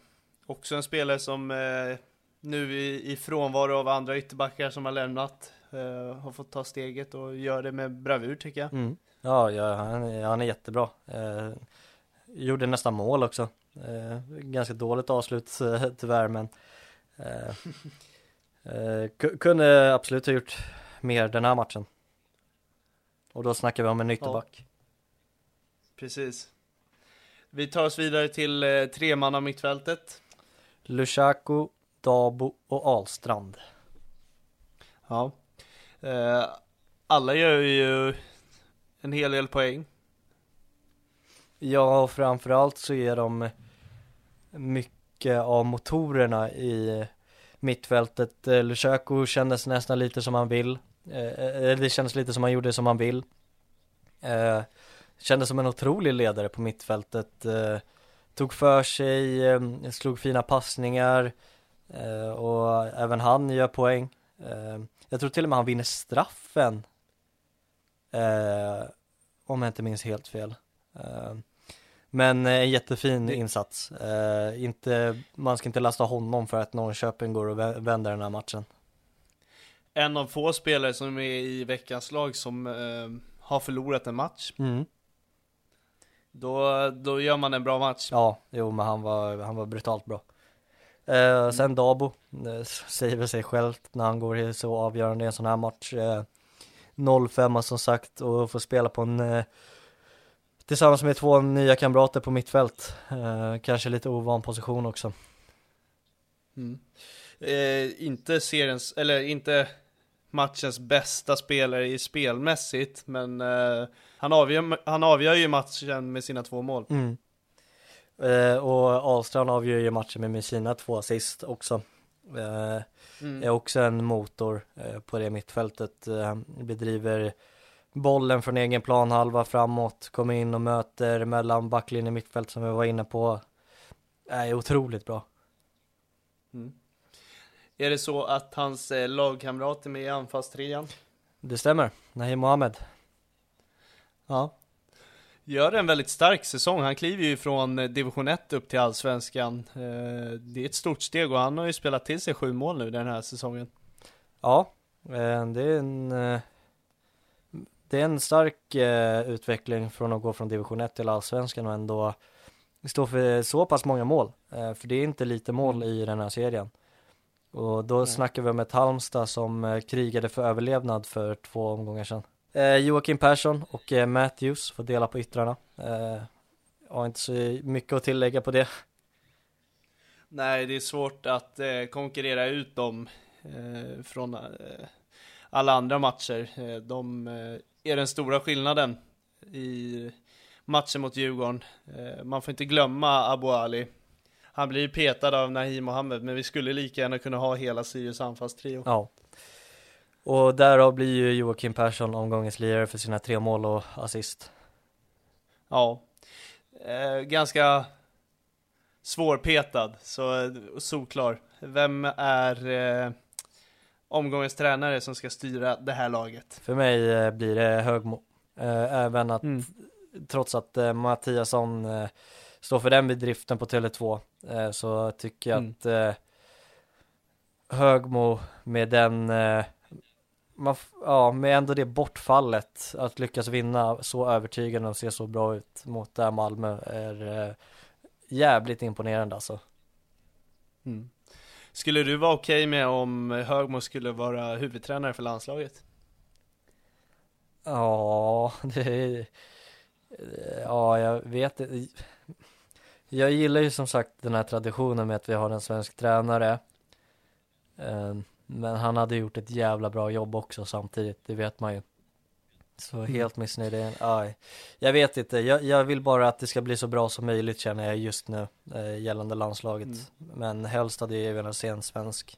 också en spelare som eh, nu i, i frånvaro av andra ytterbackar som har lämnat uh, har fått ta steget och gör det med bravur tycker jag. Mm. Ja, ja han, han är jättebra. Uh, gjorde nästan mål också. Uh, ganska dåligt avslut tyvärr men kunde absolut ha gjort mer den här matchen. Och då snackar vi om en ytterback. Ja. Precis. Vi tar oss vidare till eh, tremanna mittfältet. Lushaku, Dabo och Alstrand. Ja. Eh, alla gör ju en hel del poäng. Ja, och framförallt så är de mycket av motorerna i mittfältet. Eh, Lushaku kändes nästan lite som han vill. Eh, eh, det kändes lite som han gjorde som han vill. Eh, kändes som en otrolig ledare på mittfältet. Eh, tog för sig, slog fina passningar. Eh, och även han gör poäng. Eh, jag tror till och med han vinner straffen. Eh, om jag inte minns helt fel. Men en jättefin insats. Inte, man ska inte lasta honom för att Norrköping går och vänder den här matchen. En av få spelare som är i veckans lag som har förlorat en match. Mm. Då, då gör man en bra match. Ja, jo men han var, han var brutalt bra. Eh, sen Dabo, eh, säger väl sig självt när han går i så avgörande i en sån här match. Eh, 0-5 som sagt och får spela på en eh, tillsammans med två nya kamrater på mittfält. Eh, kanske lite ovan position också. Mm. Eh, inte seriens, eller inte matchens bästa spelare i spelmässigt, men uh, han, avgör, han avgör ju matchen med sina två mål. Mm. Uh, och Ahlstrand avgör ju matchen med sina två assist också. Uh, mm. Är också en motor på det mittfältet. bedriver bollen från egen planhalva framåt, kommer in och möter mellan backlinje och mittfält som vi var inne på. Är otroligt bra. Mm. Är det så att hans eh, lagkamrat är med i anfallstrean? Det stämmer, Nahim Mohamed. Ja. Gör en väldigt stark säsong. Han kliver ju från eh, division 1 upp till allsvenskan. Eh, det är ett stort steg och han har ju spelat till sig sju mål nu den här säsongen. Ja, det är en det är en stark utveckling från att gå från division 1 till allsvenskan och ändå stå för så pass många mål. För det är inte lite mål mm. i den här serien. Och då mm. snackar vi om ett Halmstad som eh, krigade för överlevnad för två omgångar sedan. Eh, Joakim Persson och eh, Matthews får dela på yttrarna. Eh, har inte så mycket att tillägga på det. Nej, det är svårt att eh, konkurrera ut dem eh, från eh, alla andra matcher. Eh, de är den stora skillnaden i matchen mot Djurgården. man får inte glömma Abu Ali han blir petad av Nahim Mohammed, men vi skulle lika gärna kunna ha hela Sirius anfallstrio. Ja. Och därav blir ju Joakim Persson omgångens lirare för sina tre mål och assist. Ja. Eh, ganska svårpetad, så solklar. Vem är eh, omgångens tränare som ska styra det här laget? För mig eh, blir det Högmo. Eh, även att, mm. trots att eh, Mattiasson eh, står för den bedriften på Tele2 eh, så tycker jag mm. att eh, Högmo med den eh, man, ja, med ändå det bortfallet att lyckas vinna så övertygande och se så bra ut mot det här Malmö är eh, jävligt imponerande alltså. Mm. Skulle du vara okej okay med om Högmo skulle vara huvudtränare för landslaget? Ja, det är, ja, jag vet jag gillar ju som sagt den här traditionen med att vi har en svensk tränare. Men han hade gjort ett jävla bra jobb också samtidigt, det vet man ju. Så mm. helt missnöjd är aj. Jag vet inte, jag, jag, vill bara att det ska bli så bra som möjligt känner jag just nu eh, gällande landslaget. Mm. Men helst hade jag velat se en svensk.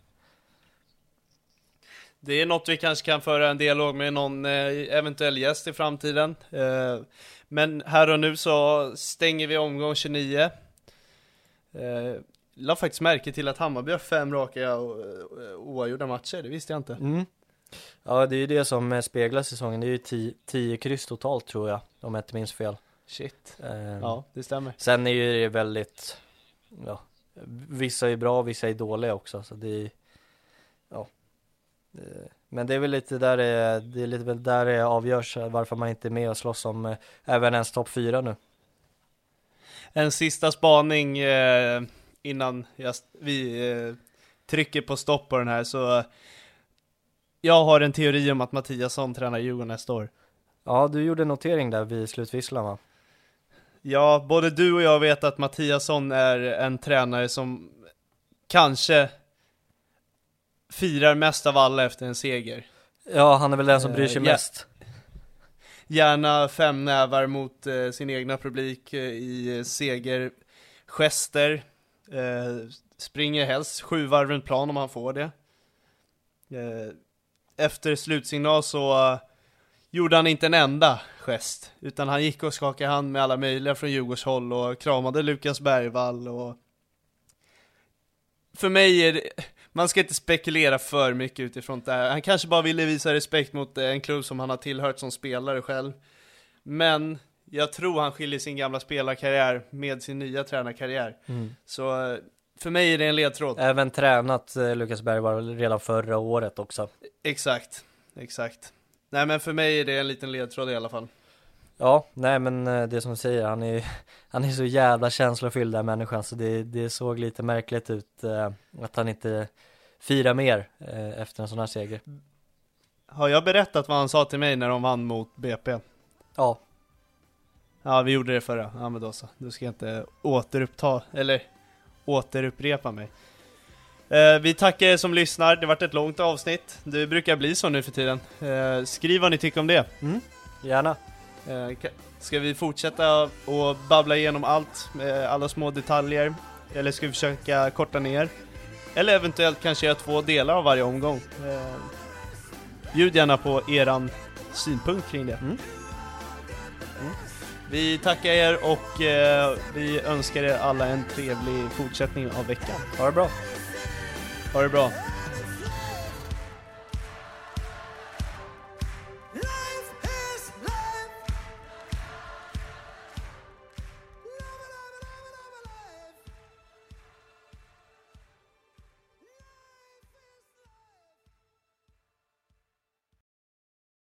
Det är något vi kanske kan föra en dialog med någon eh, eventuell gäst i framtiden. Eh, men här och nu så stänger vi omgång 29. Eh, la faktiskt märke till att Hammarby har fem raka eh, oavgjorda matcher, det visste jag inte. Mm. Ja, det är ju det som eh, speglar säsongen, det är ju tio, tio kryss totalt tror jag, om jag inte minns fel. Shit. Eh, ja, det stämmer. Sen är ju det väldigt, ja, vissa är bra, vissa är dåliga också, så det är, ja. Men det är väl lite där det, det är lite väl där det avgörs varför man inte är med och slåss om eh, även ens topp fyra nu en sista spaning eh, innan jag, vi eh, trycker på stopp på den här så jag har en teori om att Mattiasson tränar Djurgården nästa år. Ja, du gjorde en notering där vid slutvisslan va? Ja, både du och jag vet att Mattiasson är en tränare som kanske firar mest av alla efter en seger. Ja, han är väl den som bryr sig uh, mest gärna fem nävar mot eh, sin egna publik eh, i segergester. Eh, springer helst sju varv runt plan om han får det. Eh, efter slutsignal så uh, gjorde han inte en enda gest, utan han gick och skakade hand med alla möjliga från Djurgårdshåll och kramade Lukas Bergvall och för mig är det, man ska inte spekulera för mycket utifrån det här. Han kanske bara ville visa respekt mot en klubb som han har tillhört som spelare själv. Men jag tror han skiljer sin gamla spelarkarriär med sin nya tränarkarriär. Mm. Så för mig är det en ledtråd. Även tränat eh, Lukas Bergvall redan förra året också. Exakt, exakt. Nej men för mig är det en liten ledtråd i alla fall. Ja, nej men eh, det som du säger, han är han är så jävla känslofylld den människan så det, det såg lite märkligt ut eh, att han inte firar mer eh, efter en sån här seger. Har jag berättat vad han sa till mig när de vann mot BP? Ja. Ja, vi gjorde det förra. Ja men då så. Då ska jag inte återuppta, eller återupprepa mig. Eh, vi tackar er som lyssnar, det har varit ett långt avsnitt. Det brukar bli så nu för tiden. Eh, skriv vad ni tycker om det. Mm, gärna. Eh, ka- ska vi fortsätta och babbla igenom allt, med alla små detaljer? Eller ska vi försöka korta ner? Eller eventuellt kanske göra två delar av varje omgång. Eh, bjud gärna på eran synpunkt kring det. Mm. Vi tackar er och eh, vi önskar er alla en trevlig fortsättning av veckan. Ha det bra. Ha det bra!